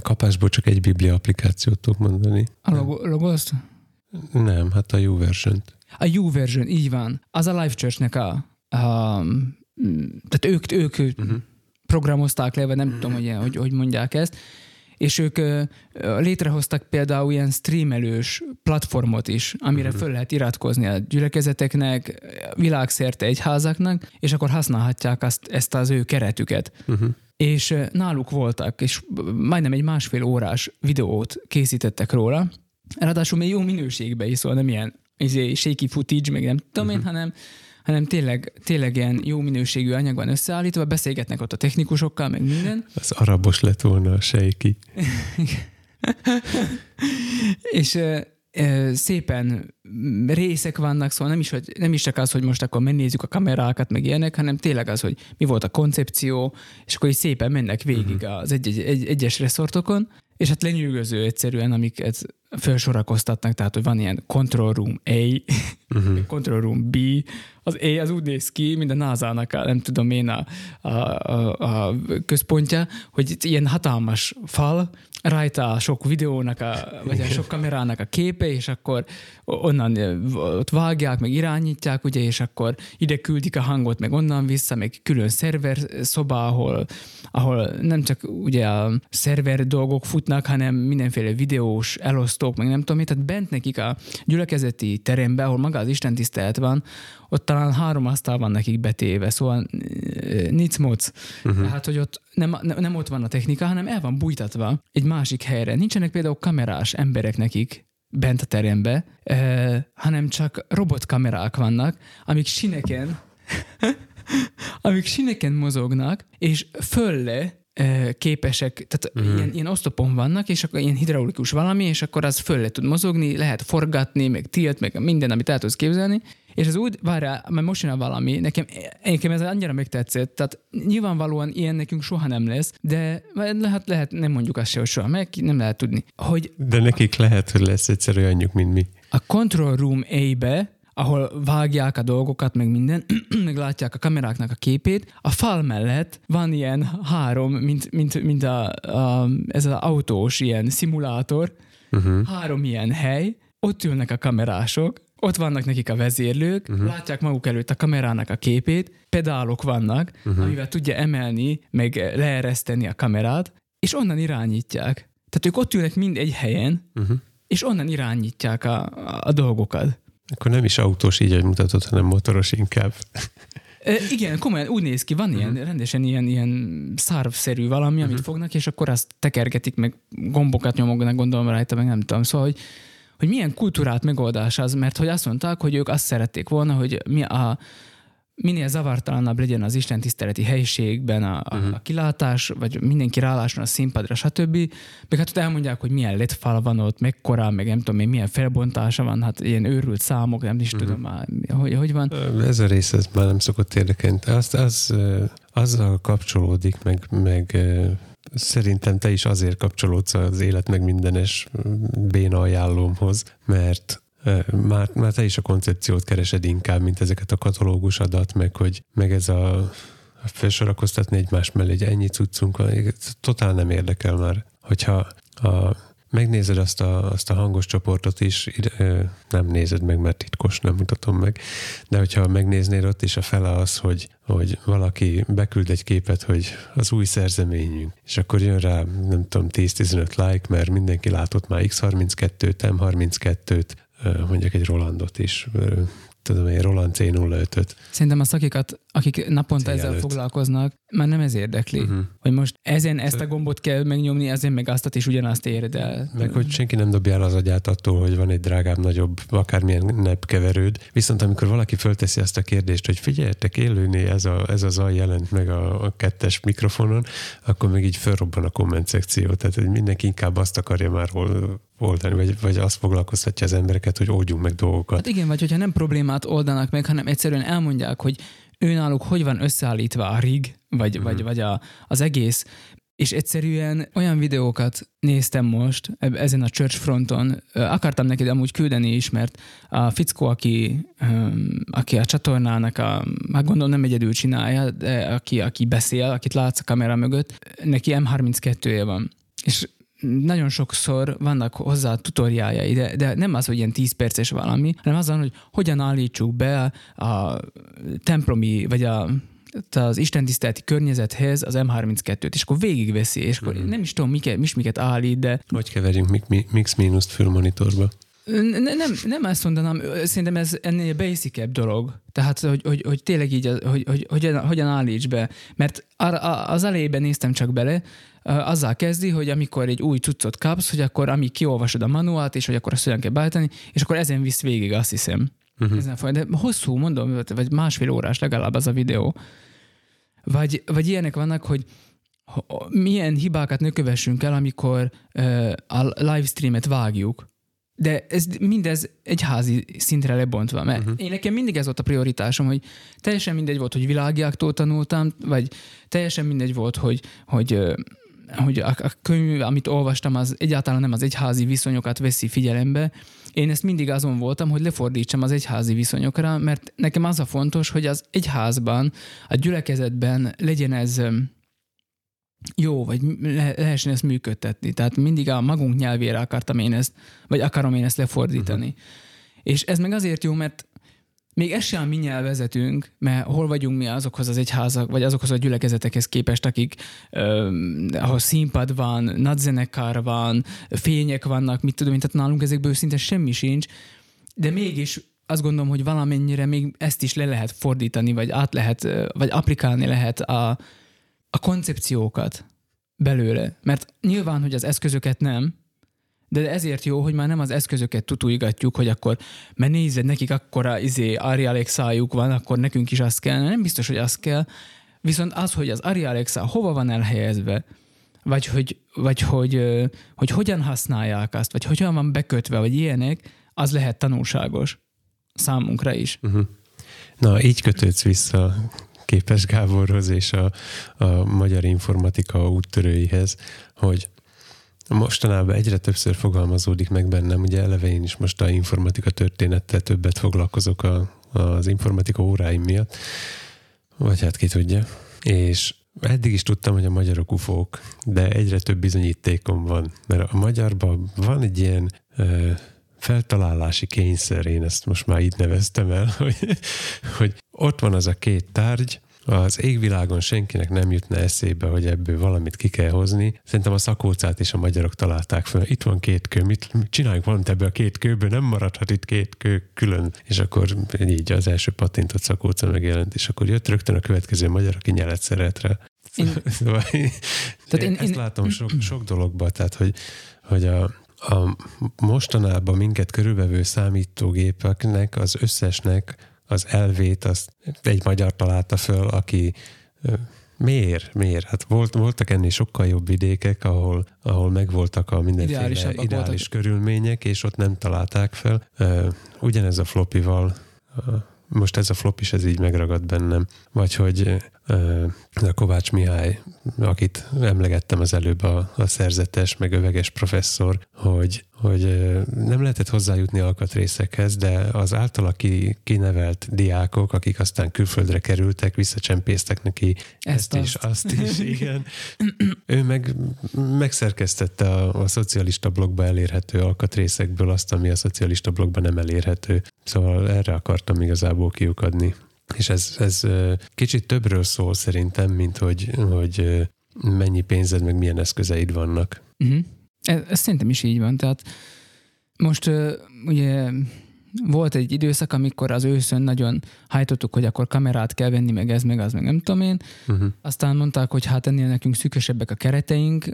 Kapásból csak egy biblia applikációt tudok mondani. a logo? Nem, hát a jó version A U version, így van. Az a Life Church-nek a, a tehát ők, ők uh-huh. programozták le, vagy nem tudom, hogy, hogy, hogy mondják ezt, és ők létrehoztak például ilyen streamelős platformot is, amire föl lehet iratkozni a gyülekezeteknek, világszerte egyházaknak, és akkor használhatják azt, ezt az ő keretüket. Uh-huh. És náluk voltak, és majdnem egy másfél órás videót készítettek róla, ráadásul még jó minőségben is, szóval nem ilyen izé, shaky footage, meg nem tudom én, hanem, hanem tényleg, tényleg ilyen jó minőségű anyag van összeállítva, beszélgetnek ott a technikusokkal, meg minden, Az arabos lett volna a sejki. és ö, ö, szépen részek vannak, szóval nem is, hogy, nem is csak az, hogy most akkor megnézzük a kamerákat, meg ilyenek, hanem tényleg az, hogy mi volt a koncepció, és akkor így szépen mennek végig az egy, egy, egy, egyes reszortokon, és hát lenyűgöző egyszerűen, amiket, felsorakoztatnak, tehát hogy van ilyen Control Room A, uh-huh. Control Room B, az A az úgy néz ki, mint a NASA-nak, a, nem tudom én, a, a, a, a központja, hogy ilyen hatalmas fal, rajta sok videónak, a, vagy a sok kamerának a képe, és akkor onnan ott vágják, meg irányítják, ugye, és akkor ide küldik a hangot, meg onnan vissza, meg külön szerver szoba, ahol, ahol nem csak ugye a szerver dolgok futnak, hanem mindenféle videós elosztók, meg nem tudom mit, tehát bent nekik a gyülekezeti teremben, ahol maga az Isten tisztelet van, ott talán három asztal van nekik betéve, szóval nic moc. Uh-huh. Tehát, hogy ott nem, nem ott van a technika, hanem el van bújtatva egy másik helyre. Nincsenek például kamerás emberek nekik, bent a terembe, eh, hanem csak robotkamerák vannak, amik sineken, amik sineken mozognak, és fölle képesek, tehát uh-huh. ilyen, ilyen osztopon vannak, és akkor ilyen hidraulikus valami, és akkor az föl tud mozogni, lehet forgatni, meg tilt, meg minden, amit el tudsz képzelni, és az úgy, várjál, mert most jön valami, nekem, nekem ez annyira megtetszett, tehát nyilvánvalóan ilyen nekünk soha nem lesz, de lehet, lehet nem mondjuk azt se, hogy soha, meg nem lehet tudni. Hogy de nekik lehet, hogy lesz egyszer olyanjuk, mint mi. A Control Room A-be ahol vágják a dolgokat, meg minden, meg látják a kameráknak a képét. A fal mellett van ilyen három, mint, mint, mint a, a, ez az autós ilyen szimulátor, uh-huh. három ilyen hely, ott ülnek a kamerások, ott vannak nekik a vezérlők, uh-huh. látják maguk előtt a kamerának a képét, pedálok vannak, uh-huh. amivel tudja emelni, meg leereszteni a kamerát, és onnan irányítják. Tehát ők ott ülnek mind egy helyen, uh-huh. és onnan irányítják a, a dolgokat. Akkor nem is autós így, hogy mutatod, hanem motoros inkább. E, igen, komolyan úgy néz ki, van uh-huh. ilyen, rendesen ilyen, ilyen szárvszerű valami, uh-huh. amit mhm. fognak, és akkor azt tekergetik, meg gombokat nyomognak, gondolom rajta, meg nem tudom. Szóval, hogy, hogy milyen kultúrát megoldás az, mert hogy azt mondták, hogy ők azt szerették volna, hogy mi a, minél zavartalanabb legyen az Isten tiszteleti helyiségben a, a, uh-huh. a kilátás, vagy mindenki rálásson a színpadra, stb. Meg hát ott elmondják, hogy milyen letfal van ott, mekkora, meg nem tudom én, milyen felbontása van, hát ilyen őrült számok, nem is uh-huh. tudom már, hogy, hogy van. Ez a rész, ez már nem szokott érdekelni. Az, az, azzal kapcsolódik, meg, meg szerintem te is azért kapcsolódsz az élet meg mindenes béna ajánlómhoz, mert már, már te is a koncepciót keresed inkább, mint ezeket a katalógus adat, meg, hogy, meg ez a felsorakoztatni egymás mellé, hogy ennyi cuccunk van, totál nem érdekel már. Hogyha a, megnézed azt a, azt a hangos csoportot is, nem nézed meg, mert titkos, nem mutatom meg, de hogyha megnéznéd ott is a fele az, hogy, hogy valaki beküld egy képet, hogy az új szerzeményünk, és akkor jön rá, nem tudom, 10-15 like, mert mindenki látott már X32-t, M32-t, mondjuk egy Rolandot is, tudom én, Roland C05-öt. Szerintem a szakikat, akik naponta C ezzel foglalkoznak, már nem ez érdekli, uh-huh. hogy most ezen ezt a gombot kell megnyomni, ezen meg azt is ugyanazt éred el. Meg hogy senki nem dobja el az agyát attól, hogy van egy drágább, nagyobb, akármilyen nepkeverőd. Viszont amikor valaki fölteszi azt a kérdést, hogy figyeljetek, élőné ez a, ez a zaj jelent meg a, a kettes mikrofonon, akkor meg így felrobban a komment szekció. Tehát hogy mindenki inkább azt akarja már hol oldani, vagy, vagy azt foglalkoztatja az embereket, hogy oldjunk meg dolgokat. Hát igen, vagy hogyha nem problémát oldanak meg, hanem egyszerűen elmondják, hogy őnáluk hogy van összeállítva a rig, vagy, mm. vagy, vagy a, az egész, és egyszerűen olyan videókat néztem most ezen a church fronton, akartam neked amúgy küldeni is, mert a fickó, aki, aki a csatornának, a, hát gondolom nem egyedül csinálja, de aki, aki beszél, akit látsz a kamera mögött, neki M32-je van. És nagyon sokszor vannak hozzá tutoriáljai, de, de nem az, hogy ilyen 10 perces valami, hanem azon, hogy hogyan állítsuk be a templomi, vagy a az istentiszteleti környezethez az M32-t, és akkor végigveszi, és akkor mm. nem is tudom, miket, mi miket állít, de... Hogy keverjünk mix mínuszt fülmonitorba? Ne, nem, nem ezt mondanám, szerintem ez ennél basic dolog. Tehát, hogy, hogy, hogy tényleg így, hogy, hogy, hogyan, hogyan állíts be. Mert az elejében néztem csak bele, azzal kezdi, hogy amikor egy új cuccot kapsz, hogy akkor amíg kiolvasod a manuált, és hogy akkor azt hogyan kell beállítani, és akkor ezen visz végig, azt hiszem. Uh-huh. Ezen de hosszú, mondom, vagy másfél órás legalább az a videó. Vagy, vagy ilyenek vannak, hogy milyen hibákat ne kövessünk el, amikor uh, a livestreamet vágjuk. De ez mindez egy házi szintre lebontva, mert uh-huh. én nekem mindig ez volt a prioritásom, hogy teljesen mindegy volt, hogy világjáktól tanultam, vagy teljesen mindegy volt, hogy, hogy hogy a, a könyv, amit olvastam, az egyáltalán nem az egyházi viszonyokat veszi figyelembe. Én ezt mindig azon voltam, hogy lefordítsam az egyházi viszonyokra, mert nekem az a fontos, hogy az egyházban, a gyülekezetben legyen ez jó, vagy le- lehessen ezt működtetni. Tehát mindig a magunk nyelvére akartam én ezt, vagy akarom én ezt lefordítani. Uh-huh. És ez meg azért jó, mert még ez sem a mi nyelvezetünk, mert hol vagyunk mi azokhoz az egyházak, vagy azokhoz a gyülekezetekhez képest, akik, ö, ahol színpad van, nagyzenekar van, fények vannak, mit tudom én, tehát nálunk ezekből szinte semmi sincs, de mégis azt gondolom, hogy valamennyire még ezt is le lehet fordítani, vagy át lehet, vagy applikálni lehet a, a koncepciókat belőle. Mert nyilván, hogy az eszközöket nem, de ezért jó, hogy már nem az eszközöket tutulgatjuk, hogy akkor, mert nézed, nekik akkora izé, Ari Alexájuk van, akkor nekünk is az kell. Nem biztos, hogy az kell. Viszont az, hogy az Ari Alexa hova van elhelyezve, vagy hogy, vagy hogy, hogy hogyan használják azt, vagy hogyan van bekötve, vagy ilyenek, az lehet tanulságos számunkra is. Uh-huh. Na, így kötődsz vissza Képes Gáborhoz és a, a magyar informatika úttörőihez, hogy mostanában egyre többször fogalmazódik meg bennem, ugye eleve én is most a informatika történettel többet foglalkozok a, az informatika óráim miatt, vagy hát ki tudja, és eddig is tudtam, hogy a magyarok ufók, de egyre több bizonyítékom van, mert a magyarban van egy ilyen ö, feltalálási kényszer, én ezt most már így neveztem el, hogy, hogy ott van az a két tárgy, az égvilágon senkinek nem jutna eszébe, hogy ebből valamit ki kell hozni. Szerintem a szakócát is a magyarok találták fel. Itt van két kő, mit, csináljunk valamit ebből a két kőből, nem maradhat itt két kő külön. És akkor így az első patintot szakóca megjelent, és akkor jött rögtön a következő magyar, aki nyelet szeretre. Én, szóval tehát én, ezt én, látom sok, sok dologban, tehát hogy, hogy a, a mostanában minket körülvevő számítógépeknek, az összesnek az elvét azt egy magyar találta föl, aki Miért? Miért? Hát volt, voltak ennél sokkal jobb vidékek, ahol, ahol megvoltak a mindenféle ideális voltak. körülmények, és ott nem találták fel. Ugyanez a flopival, most ez a flop is ez így megragad bennem. Vagy hogy a Kovács Mihály, akit emlegettem az előbb, a, a szerzetes, meg öveges professzor, hogy, hogy nem lehetett hozzájutni alkatrészekhez, de az általa ki, kinevelt diákok, akik aztán külföldre kerültek, visszacsempésztek neki ezt, ezt is, azt is, igen. Ő meg megszerkesztette a, a szocialista blogba elérhető alkatrészekből azt, ami a szocialista blogban nem elérhető. Szóval erre akartam igazából kiukadni. És ez, ez kicsit többről szól szerintem, mint hogy, hogy mennyi pénzed, meg milyen eszközeid vannak. Uh-huh. Ez, ez szerintem is így van. Tehát most ugye volt egy időszak, amikor az őszön nagyon hajtottuk, hogy akkor kamerát kell venni, meg ez, meg az, meg nem tudom én. Uh-huh. Aztán mondták, hogy hát ennél nekünk szűkösebbek a kereteink,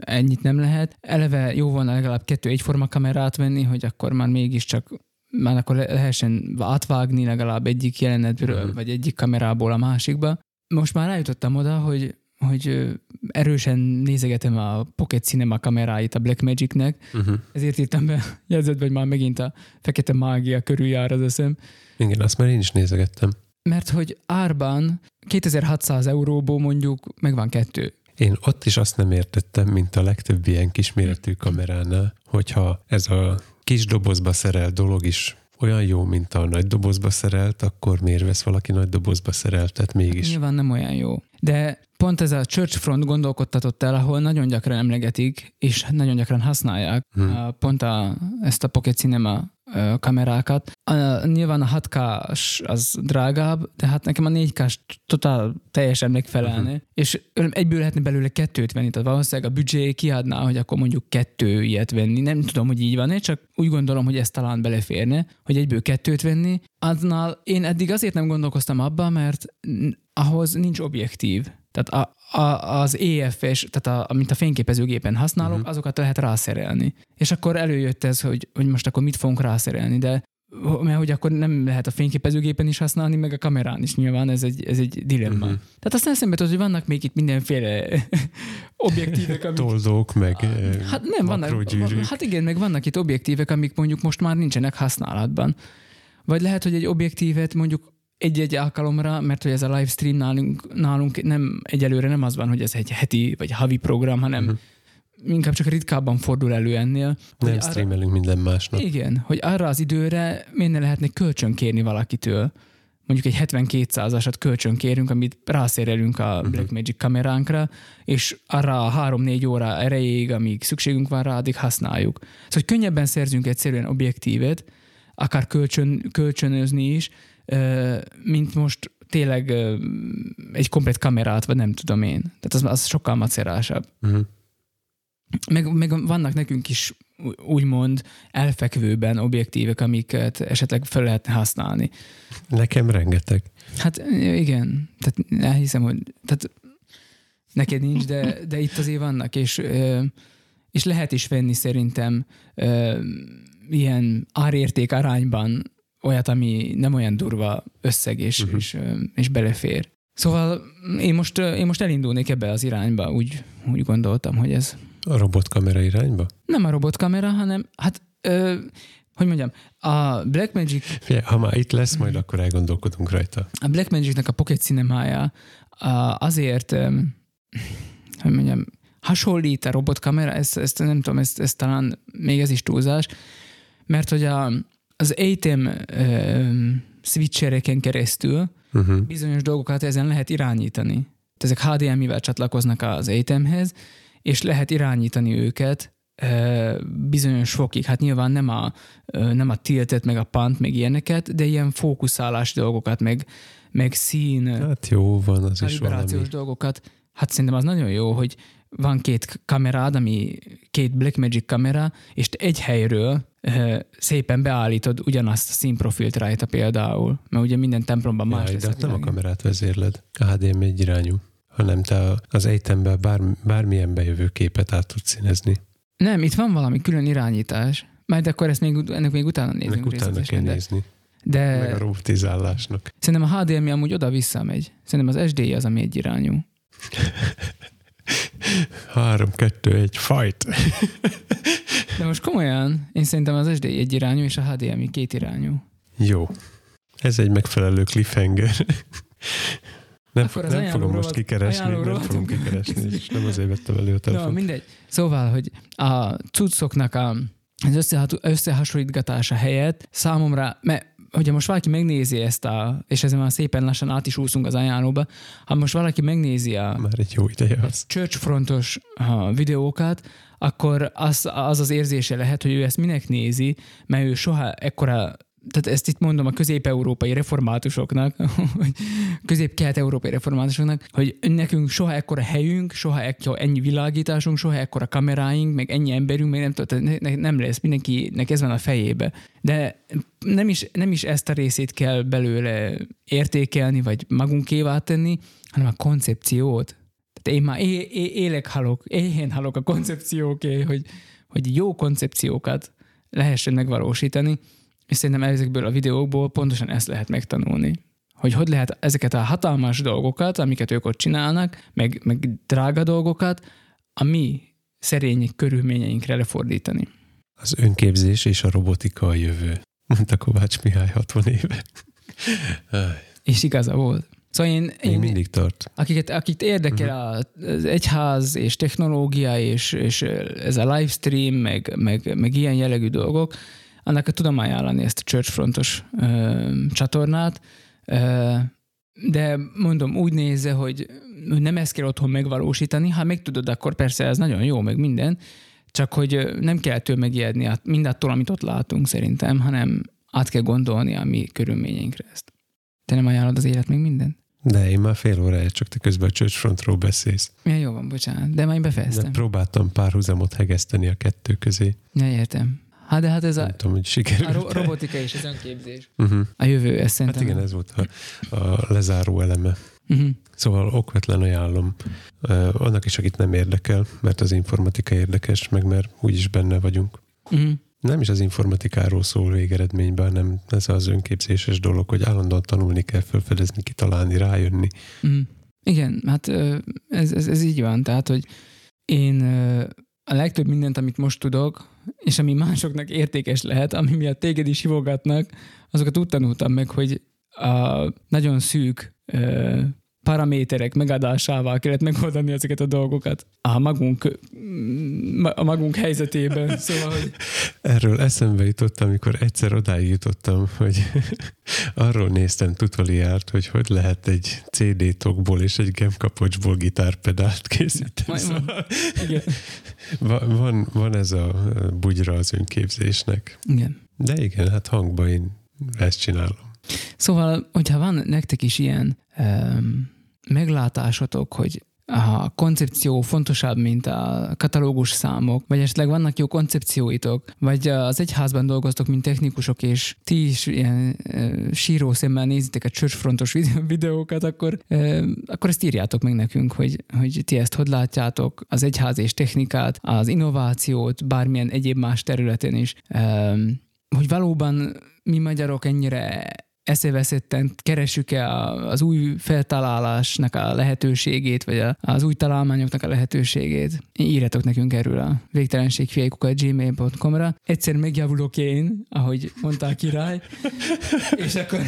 ennyit nem lehet. Eleve jó volna legalább kettő egyforma kamerát venni, hogy akkor már mégiscsak már akkor lehessen átvágni legalább egyik jelenetből, uh-huh. vagy egyik kamerából a másikba. Most már rájutottam oda, hogy hogy erősen nézegetem a Pocket Cinema kameráit a Blackmagic-nek, uh-huh. ezért írtam be jegyzetbe, hogy már megint a fekete mágia körül jár az eszem. Igen, azt már én is nézegettem. Mert hogy árban 2600 euróból mondjuk megvan kettő. Én ott is azt nem értettem, mint a legtöbb ilyen kisméretű kameránál, hogyha ez a kis dobozba szerelt dolog is olyan jó, mint a nagy dobozba szerelt, akkor miért vesz valaki nagy dobozba szereltet mégis? Nyilván nem olyan jó. De pont ez a Church Front gondolkodtatott el, ahol nagyon gyakran emlegetik, és nagyon gyakran használják hmm. pont a, ezt a Pocket Cinema kamerákat. A, nyilván a 6 k az drágább, de hát nekem a 4 k totál teljesen megfelelne, uh-huh. és egyből lehetne belőle kettőt venni, tehát valószínűleg a büdzsé kiadná, hogy akkor mondjuk kettő ilyet venni. Nem tudom, hogy így van csak úgy gondolom, hogy ez talán beleférne, hogy egyből kettőt venni. Annál én eddig azért nem gondolkoztam abba, mert ahhoz nincs objektív. Tehát a, a, az EF-es, tehát a, mint a fényképezőgépen használok, uh-huh. azokat lehet rászerelni. És akkor előjött ez, hogy, hogy most akkor mit fogunk rászerelni, de mert hogy akkor nem lehet a fényképezőgépen is használni, meg a kamerán is nyilván, ez egy, ez egy dilemma. Uh-huh. Tehát aztán eszembe tudod, hogy vannak még itt mindenféle objektívek, amik... Toldók, meg Hát nem, vannak, hát igen, meg vannak itt objektívek, amik mondjuk most már nincsenek használatban. Vagy lehet, hogy egy objektívet mondjuk egy-egy alkalomra, mert hogy ez a livestream nálunk, nálunk nem egyelőre nem az van, hogy ez egy heti vagy havi program, hanem uh-huh. inkább csak ritkábban fordul elő ennél. Nem streamelünk minden másnap. Igen, hogy arra az időre miért ne lehetne kölcsön kérni valakitől mondjuk egy 7200-asat kölcsön kérünk, amit rászérelünk a uh-huh. Blackmagic kameránkra, és arra a 3-4 óra erejéig, amíg szükségünk van rá, addig használjuk. Szóval, hogy könnyebben szerzünk egyszerűen objektívet, akár kölcsön, kölcsönözni is, mint most tényleg egy komplet kamerát, vagy nem tudom én. Tehát az, az sokkal macerásabb. Uh-huh. Meg, meg vannak nekünk is úgymond elfekvőben objektívek, amiket esetleg fel lehetne használni. Nekem rengeteg. Hát igen, tehát elhiszem, hogy tehát neked nincs, de, de itt azért vannak, és, és lehet is venni szerintem ilyen árérték arányban olyat, ami nem olyan durva összeg és, uh-huh. és, és belefér. Szóval én most, én most elindulnék ebbe az irányba, úgy, úgy gondoltam, hogy ez a robotkamera irányba? Nem a robotkamera, hanem hát ö, hogy mondjam, a Blackmagic... Figyelj, ha már itt lesz, majd akkor elgondolkodunk rajta. A Blackmagicnek a Pocket Cinema-ja azért, hogy mondjam, hasonlít a robotkamera, ezt, ezt nem tudom, ezt, ezt talán még ez is túlzás, mert hogy a, az ATEM switchereken keresztül uh-huh. bizonyos dolgokat ezen lehet irányítani. Ezek HDMI-vel csatlakoznak az ATEM-hez, és lehet irányítani őket bizonyos fokig. Hát nyilván nem a, nem a tiltet, meg a pant, meg ilyeneket, de ilyen fókuszálás dolgokat, meg, meg szín. Hát jó van, az is valami. dolgokat. Hát szerintem az nagyon jó, hogy van két kamerád, ami két Blackmagic kamera, és te egy helyről szépen beállítod ugyanazt a színprofilt rajta például, mert ugye minden templomban más ja, lesz. De hát nem a kamerát vezérled, a HDMI egy irányú hanem te az ejtemben bár, bármilyen bejövő képet át tudsz színezni. Nem, itt van valami külön irányítás. Majd akkor ezt még, ennek még utána nézünk. Ennek utána kell de, nézni. De Meg a robotizálásnak. Szerintem a HDMI amúgy oda-vissza megy. Szerintem az SDI az, ami egy irányú. 3, 2, 1, fight! De most komolyan, én szerintem az SDI egy irányú, és a HDMI két irányú. Jó. Ez egy megfelelő cliffhanger. Nem, fog, nem fogom most kikeresni, nem fogom kikeresni, és nem azért vettem elő a telefon. No, mindegy. Szóval, hogy a cuccoknak a, az összehasonlítgatása helyett számomra, mert hogyha most valaki megnézi ezt a, és ezen már szépen lassan át is úszunk az ajánlóba, ha most valaki megnézi a Már egy jó ideje az. churchfrontos videókat, akkor az, az az érzése lehet, hogy ő ezt minek nézi, mert ő soha ekkora tehát ezt itt mondom a közép-európai reformátusoknak, vagy közép-kelet-európai reformátusoknak, hogy nekünk soha ekkora helyünk, soha ekkora ennyi világításunk, soha ekkora kameráink, meg ennyi emberünk, meg nem, tudom, nem lesz, mindenkinek ez van a fejébe. De nem is, nem is ezt a részét kell belőle értékelni, vagy magunkévá tenni, hanem a koncepciót. Tehát én már é- é- élek halok, éhén halok a koncepcióké, hogy, hogy jó koncepciókat lehessen megvalósítani, és szerintem ezekből a videókból pontosan ezt lehet megtanulni. Hogy hogy lehet ezeket a hatalmas dolgokat, amiket ők ott csinálnak, meg, meg drága dolgokat, a mi szerény körülményeinkre lefordítani. Az önképzés és a robotika a jövő, mondta Kovács Mihály 60 éve. és igaza volt. Szóval én, én Még mindig tart. Akiket, akit érdekel uh-huh. az egyház és technológia és, és ez a livestream, meg, meg, meg ilyen jellegű dolgok, annak tudom ajánlani ezt a churchfrontos ö, csatornát, ö, de mondom, úgy nézze, hogy nem ezt kell otthon megvalósítani, ha meg tudod, akkor persze ez nagyon jó, meg minden, csak hogy nem kell tőle megijedni mindattól, amit ott látunk szerintem, hanem át kell gondolni a mi körülményeinkre ezt. Te nem ajánlod az élet még minden? De én már fél órája, csak te közben a Churchfrontról beszélsz. Ja, jó van, bocsánat, de már én befejeztem. De próbáltam párhuzamot hegeszteni a kettő közé. Ja, értem. Hát de hát ez nem a, tudom, hogy sikerült. a ro- robotika és az önképzés. Uh-huh. A jövő, ez szerintem. Hát igen, ez volt a, a lezáró eleme. Uh-huh. Szóval okvetlen ajánlom uh, annak is, akit nem érdekel, mert az informatika érdekes, meg mert úgyis benne vagyunk. Uh-huh. Nem is az informatikáról szól végeredményben, hanem ez az önképzéses dolog, hogy állandóan tanulni kell, felfedezni, kitalálni, rájönni. Uh-huh. Igen, hát ez, ez, ez így van. Tehát, hogy én a legtöbb mindent, amit most tudok, és ami másoknak értékes lehet, ami miatt téged is hívogatnak, azokat úgy tanultam meg, hogy a nagyon szűk ö, paraméterek megadásával kellett megoldani ezeket a dolgokat a magunk, a magunk helyzetében. Szóval, hogy... Erről eszembe jutott, amikor egyszer odáig jutottam, hogy arról néztem tutoriált, hogy hogy lehet egy CD tokból és egy gemkapocsból gitárpedált készíteni. Szóval igen. Van, van ez a bugyra az önképzésnek. Igen. De igen, hát hangban én ezt csinálom. Szóval, hogyha van nektek is ilyen um, meglátásotok, hogy a koncepció fontosabb, mint a katalógus számok, vagy esetleg vannak jó koncepcióitok, vagy az egyházban dolgoztok, mint technikusok, és ti is ilyen e, síró szemmel nézitek a csörcsfrontos videókat, akkor, akkor ezt írjátok meg nekünk, hogy, hogy ti ezt hogy látjátok, az egyház és technikát, az innovációt, bármilyen egyéb más területen is, hogy valóban mi magyarok ennyire eszeveszetten keressük-e az új feltalálásnak a lehetőségét, vagy az új találmányoknak a lehetőségét. Írjatok nekünk erről a végtelenségfiaikukat gmail.com-ra. Egyszer megjavulok én, ahogy mondta a király, és akkor...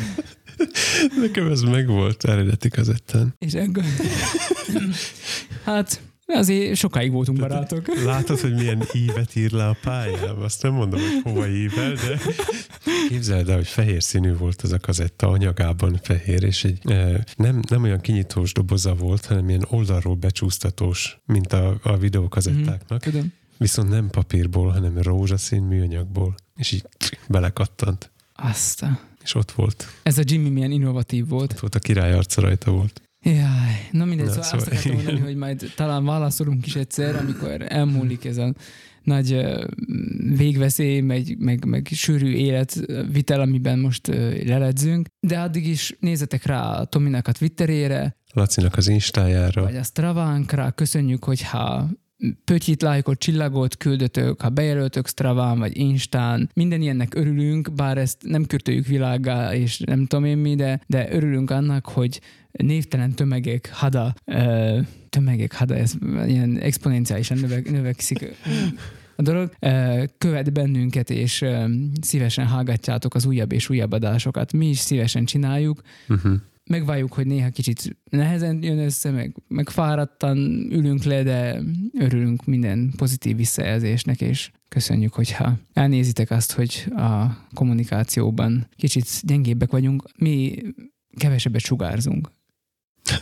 Nekem ez megvolt eredeti kazettán. És akkor... hát Azért sokáig voltunk barátok. Látod, hogy milyen ívet ír le a pályám? Azt nem mondom, hogy hova ível, de képzeld el, hogy fehér színű volt az a kazetta, anyagában fehér, és egy nem, nem olyan kinyitós doboza volt, hanem ilyen oldalról becsúsztatós, mint a, a videókazettáknak. Mm, tudom. Viszont nem papírból, hanem rózsaszín műanyagból. És így belekattant. Azt És ott volt. Ez a Jimmy milyen innovatív volt. Ott volt a király arca rajta volt. Jaj, na mindegy, na, szóval, szóval azt akartam mondani, hogy majd talán válaszolunk is egyszer, amikor elmúlik ez a nagy végveszély, meg, meg, meg sűrű életvitel, amiben most leledzünk. De addig is nézzetek rá a Tominak a Twitterére, Lacinak az Instájára. Vagy a Stravánkra. Köszönjük, hogyha pötyit, lájkot, csillagot küldötök, ha bejelöltök Straván vagy Instán, minden ilyennek örülünk, bár ezt nem kürtöljük világgá, és nem tudom én mi, de, de örülünk annak, hogy névtelen tömegek hada, tömegek hada, ez ilyen exponenciálisan növek, növekszik a dolog, követ bennünket, és szívesen hallgatjátok az újabb és újabb adásokat. Mi is szívesen csináljuk. Uh-huh megváljuk, hogy néha kicsit nehezen jön össze, meg, meg fáradtan ülünk le, de örülünk minden pozitív visszajelzésnek, és köszönjük, hogyha elnézitek azt, hogy a kommunikációban kicsit gyengébbek vagyunk. Mi kevesebbet sugárzunk.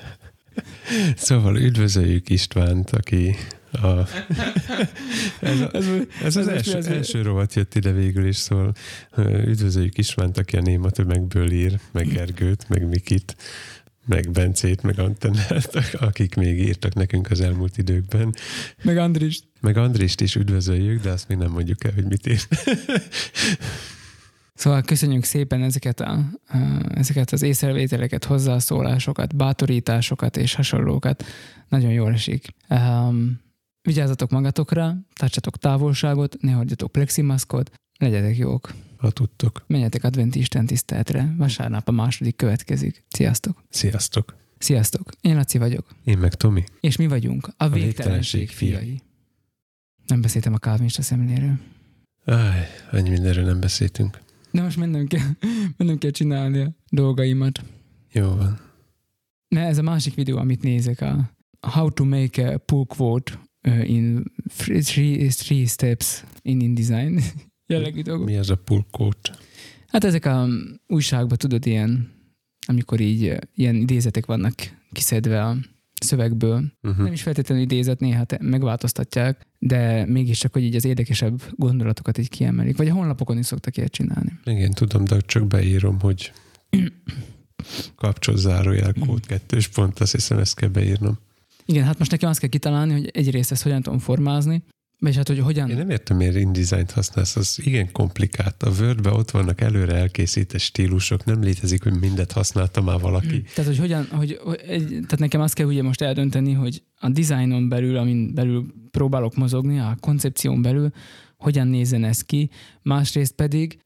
Szóval üdvözöljük Istvánt, aki a, ez, a, ez, ez az első, első rovat jött ide végül is, szóval üdvözöljük Istvánt, aki a néma tömegből ír, meg Gergőt, meg Mikit, meg Bencét, meg Antennát, akik még írtak nekünk az elmúlt időkben. Meg Andrist. Meg Andrist is üdvözöljük, de azt még nem mondjuk el, hogy mit ír. Szóval köszönjük szépen ezeket, a, ezeket az észrevételeket, hozzászólásokat, bátorításokat és hasonlókat. Nagyon jól esik. Um, vigyázzatok magatokra, tartsatok távolságot, ne hagyjatok pleximaszkot, legyetek jók. Ha tudtok. Menjetek adventi Isten tiszteletre. Vasárnap a második következik. Sziasztok! Sziasztok! Sziasztok! Én Laci vagyok. Én meg Tomi. És mi vagyunk a, a végtelenség, végtelenség fiai. Nem beszéltem a kávinista szemléről. Áj, annyi mindenről nem beszéltünk. De most mennem kell, mennem kell csinálni a dolgaimat. Jó van. Ne, ez a másik videó, amit nézek, a How to make a pull quote in three, three steps in InDesign jellegű dolgok. Mi az a pull quote? Hát ezek a újságban, tudod, ilyen, amikor így ilyen idézetek vannak kiszedve a szövegből. Uh-huh. Nem is feltétlenül idézet, néha megváltoztatják, de mégiscsak, hogy így az érdekesebb gondolatokat így kiemelik. Vagy a honlapokon is szoktak ilyet csinálni. Igen, tudom, de csak beírom, hogy kapcsolat zárójel kód kettős pont, azt hiszem ezt kell beírnom. Igen, hát most nekem azt kell kitalálni, hogy egyrészt ezt hogyan tudom formázni, vagy hát, hogy hogyan... Én nem értem, miért InDesign-t használsz, az igen komplikált. A word ott vannak előre elkészített stílusok, nem létezik, hogy mindet használta már valaki. Hmm. Tehát, hogy hogyan, hogy, hogy egy, tehát nekem azt kell ugye most eldönteni, hogy a designon belül, amin belül próbálok mozogni, a koncepción belül, hogyan nézzen ez ki, másrészt pedig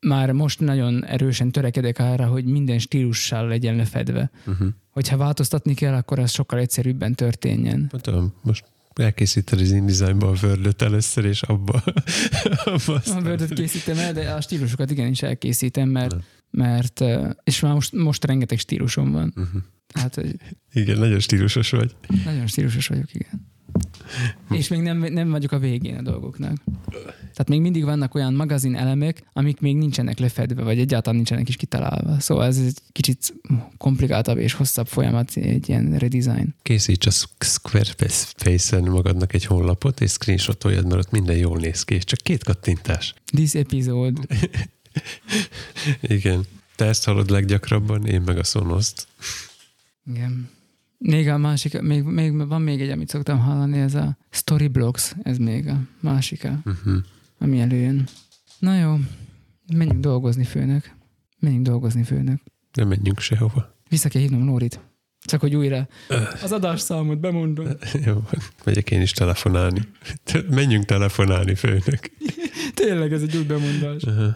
már most nagyon erősen törekedek arra, hogy minden stílussal legyen lefedve. Uh-huh. Hogyha változtatni kell, akkor az sokkal egyszerűbben történjen. Tudom, most elkészíted az InDesign-ba a word először, és abba, abba a word készítem el, de a stílusokat igenis elkészítem, mert, mert, és már most, most rengeteg stílusom van. Uh-huh. Hát, hogy Igen, nagyon stílusos vagy. nagyon stílusos vagyok, igen. És még nem, nem vagyok a végén a dolgoknak. Tehát még mindig vannak olyan magazin elemek, amik még nincsenek lefedve, vagy egyáltalán nincsenek is kitalálva. Szóval ez egy kicsit komplikáltabb és hosszabb folyamat, egy ilyen redesign. Készíts a Squarespace-en magadnak egy honlapot, és screenshotoljad, mert ott minden jól néz ki. Csak két kattintás. This episode. Igen. Te ezt hallod leggyakrabban, én meg a szonoszt. Igen. Még a másik, még, még, van még egy, amit szoktam hallani, ez a Storyblocks, ez még a másik, Uh-huh. ami előjön. Na jó, menjünk dolgozni, főnök. Menjünk dolgozni, főnök. Nem menjünk sehova. Vissza kell hívnom Lórit. Csak hogy újra az adásszámot bemondom. Jó, megyek én is telefonálni. Menjünk telefonálni, főnök. Tényleg ez egy új bemondás. Uh-huh.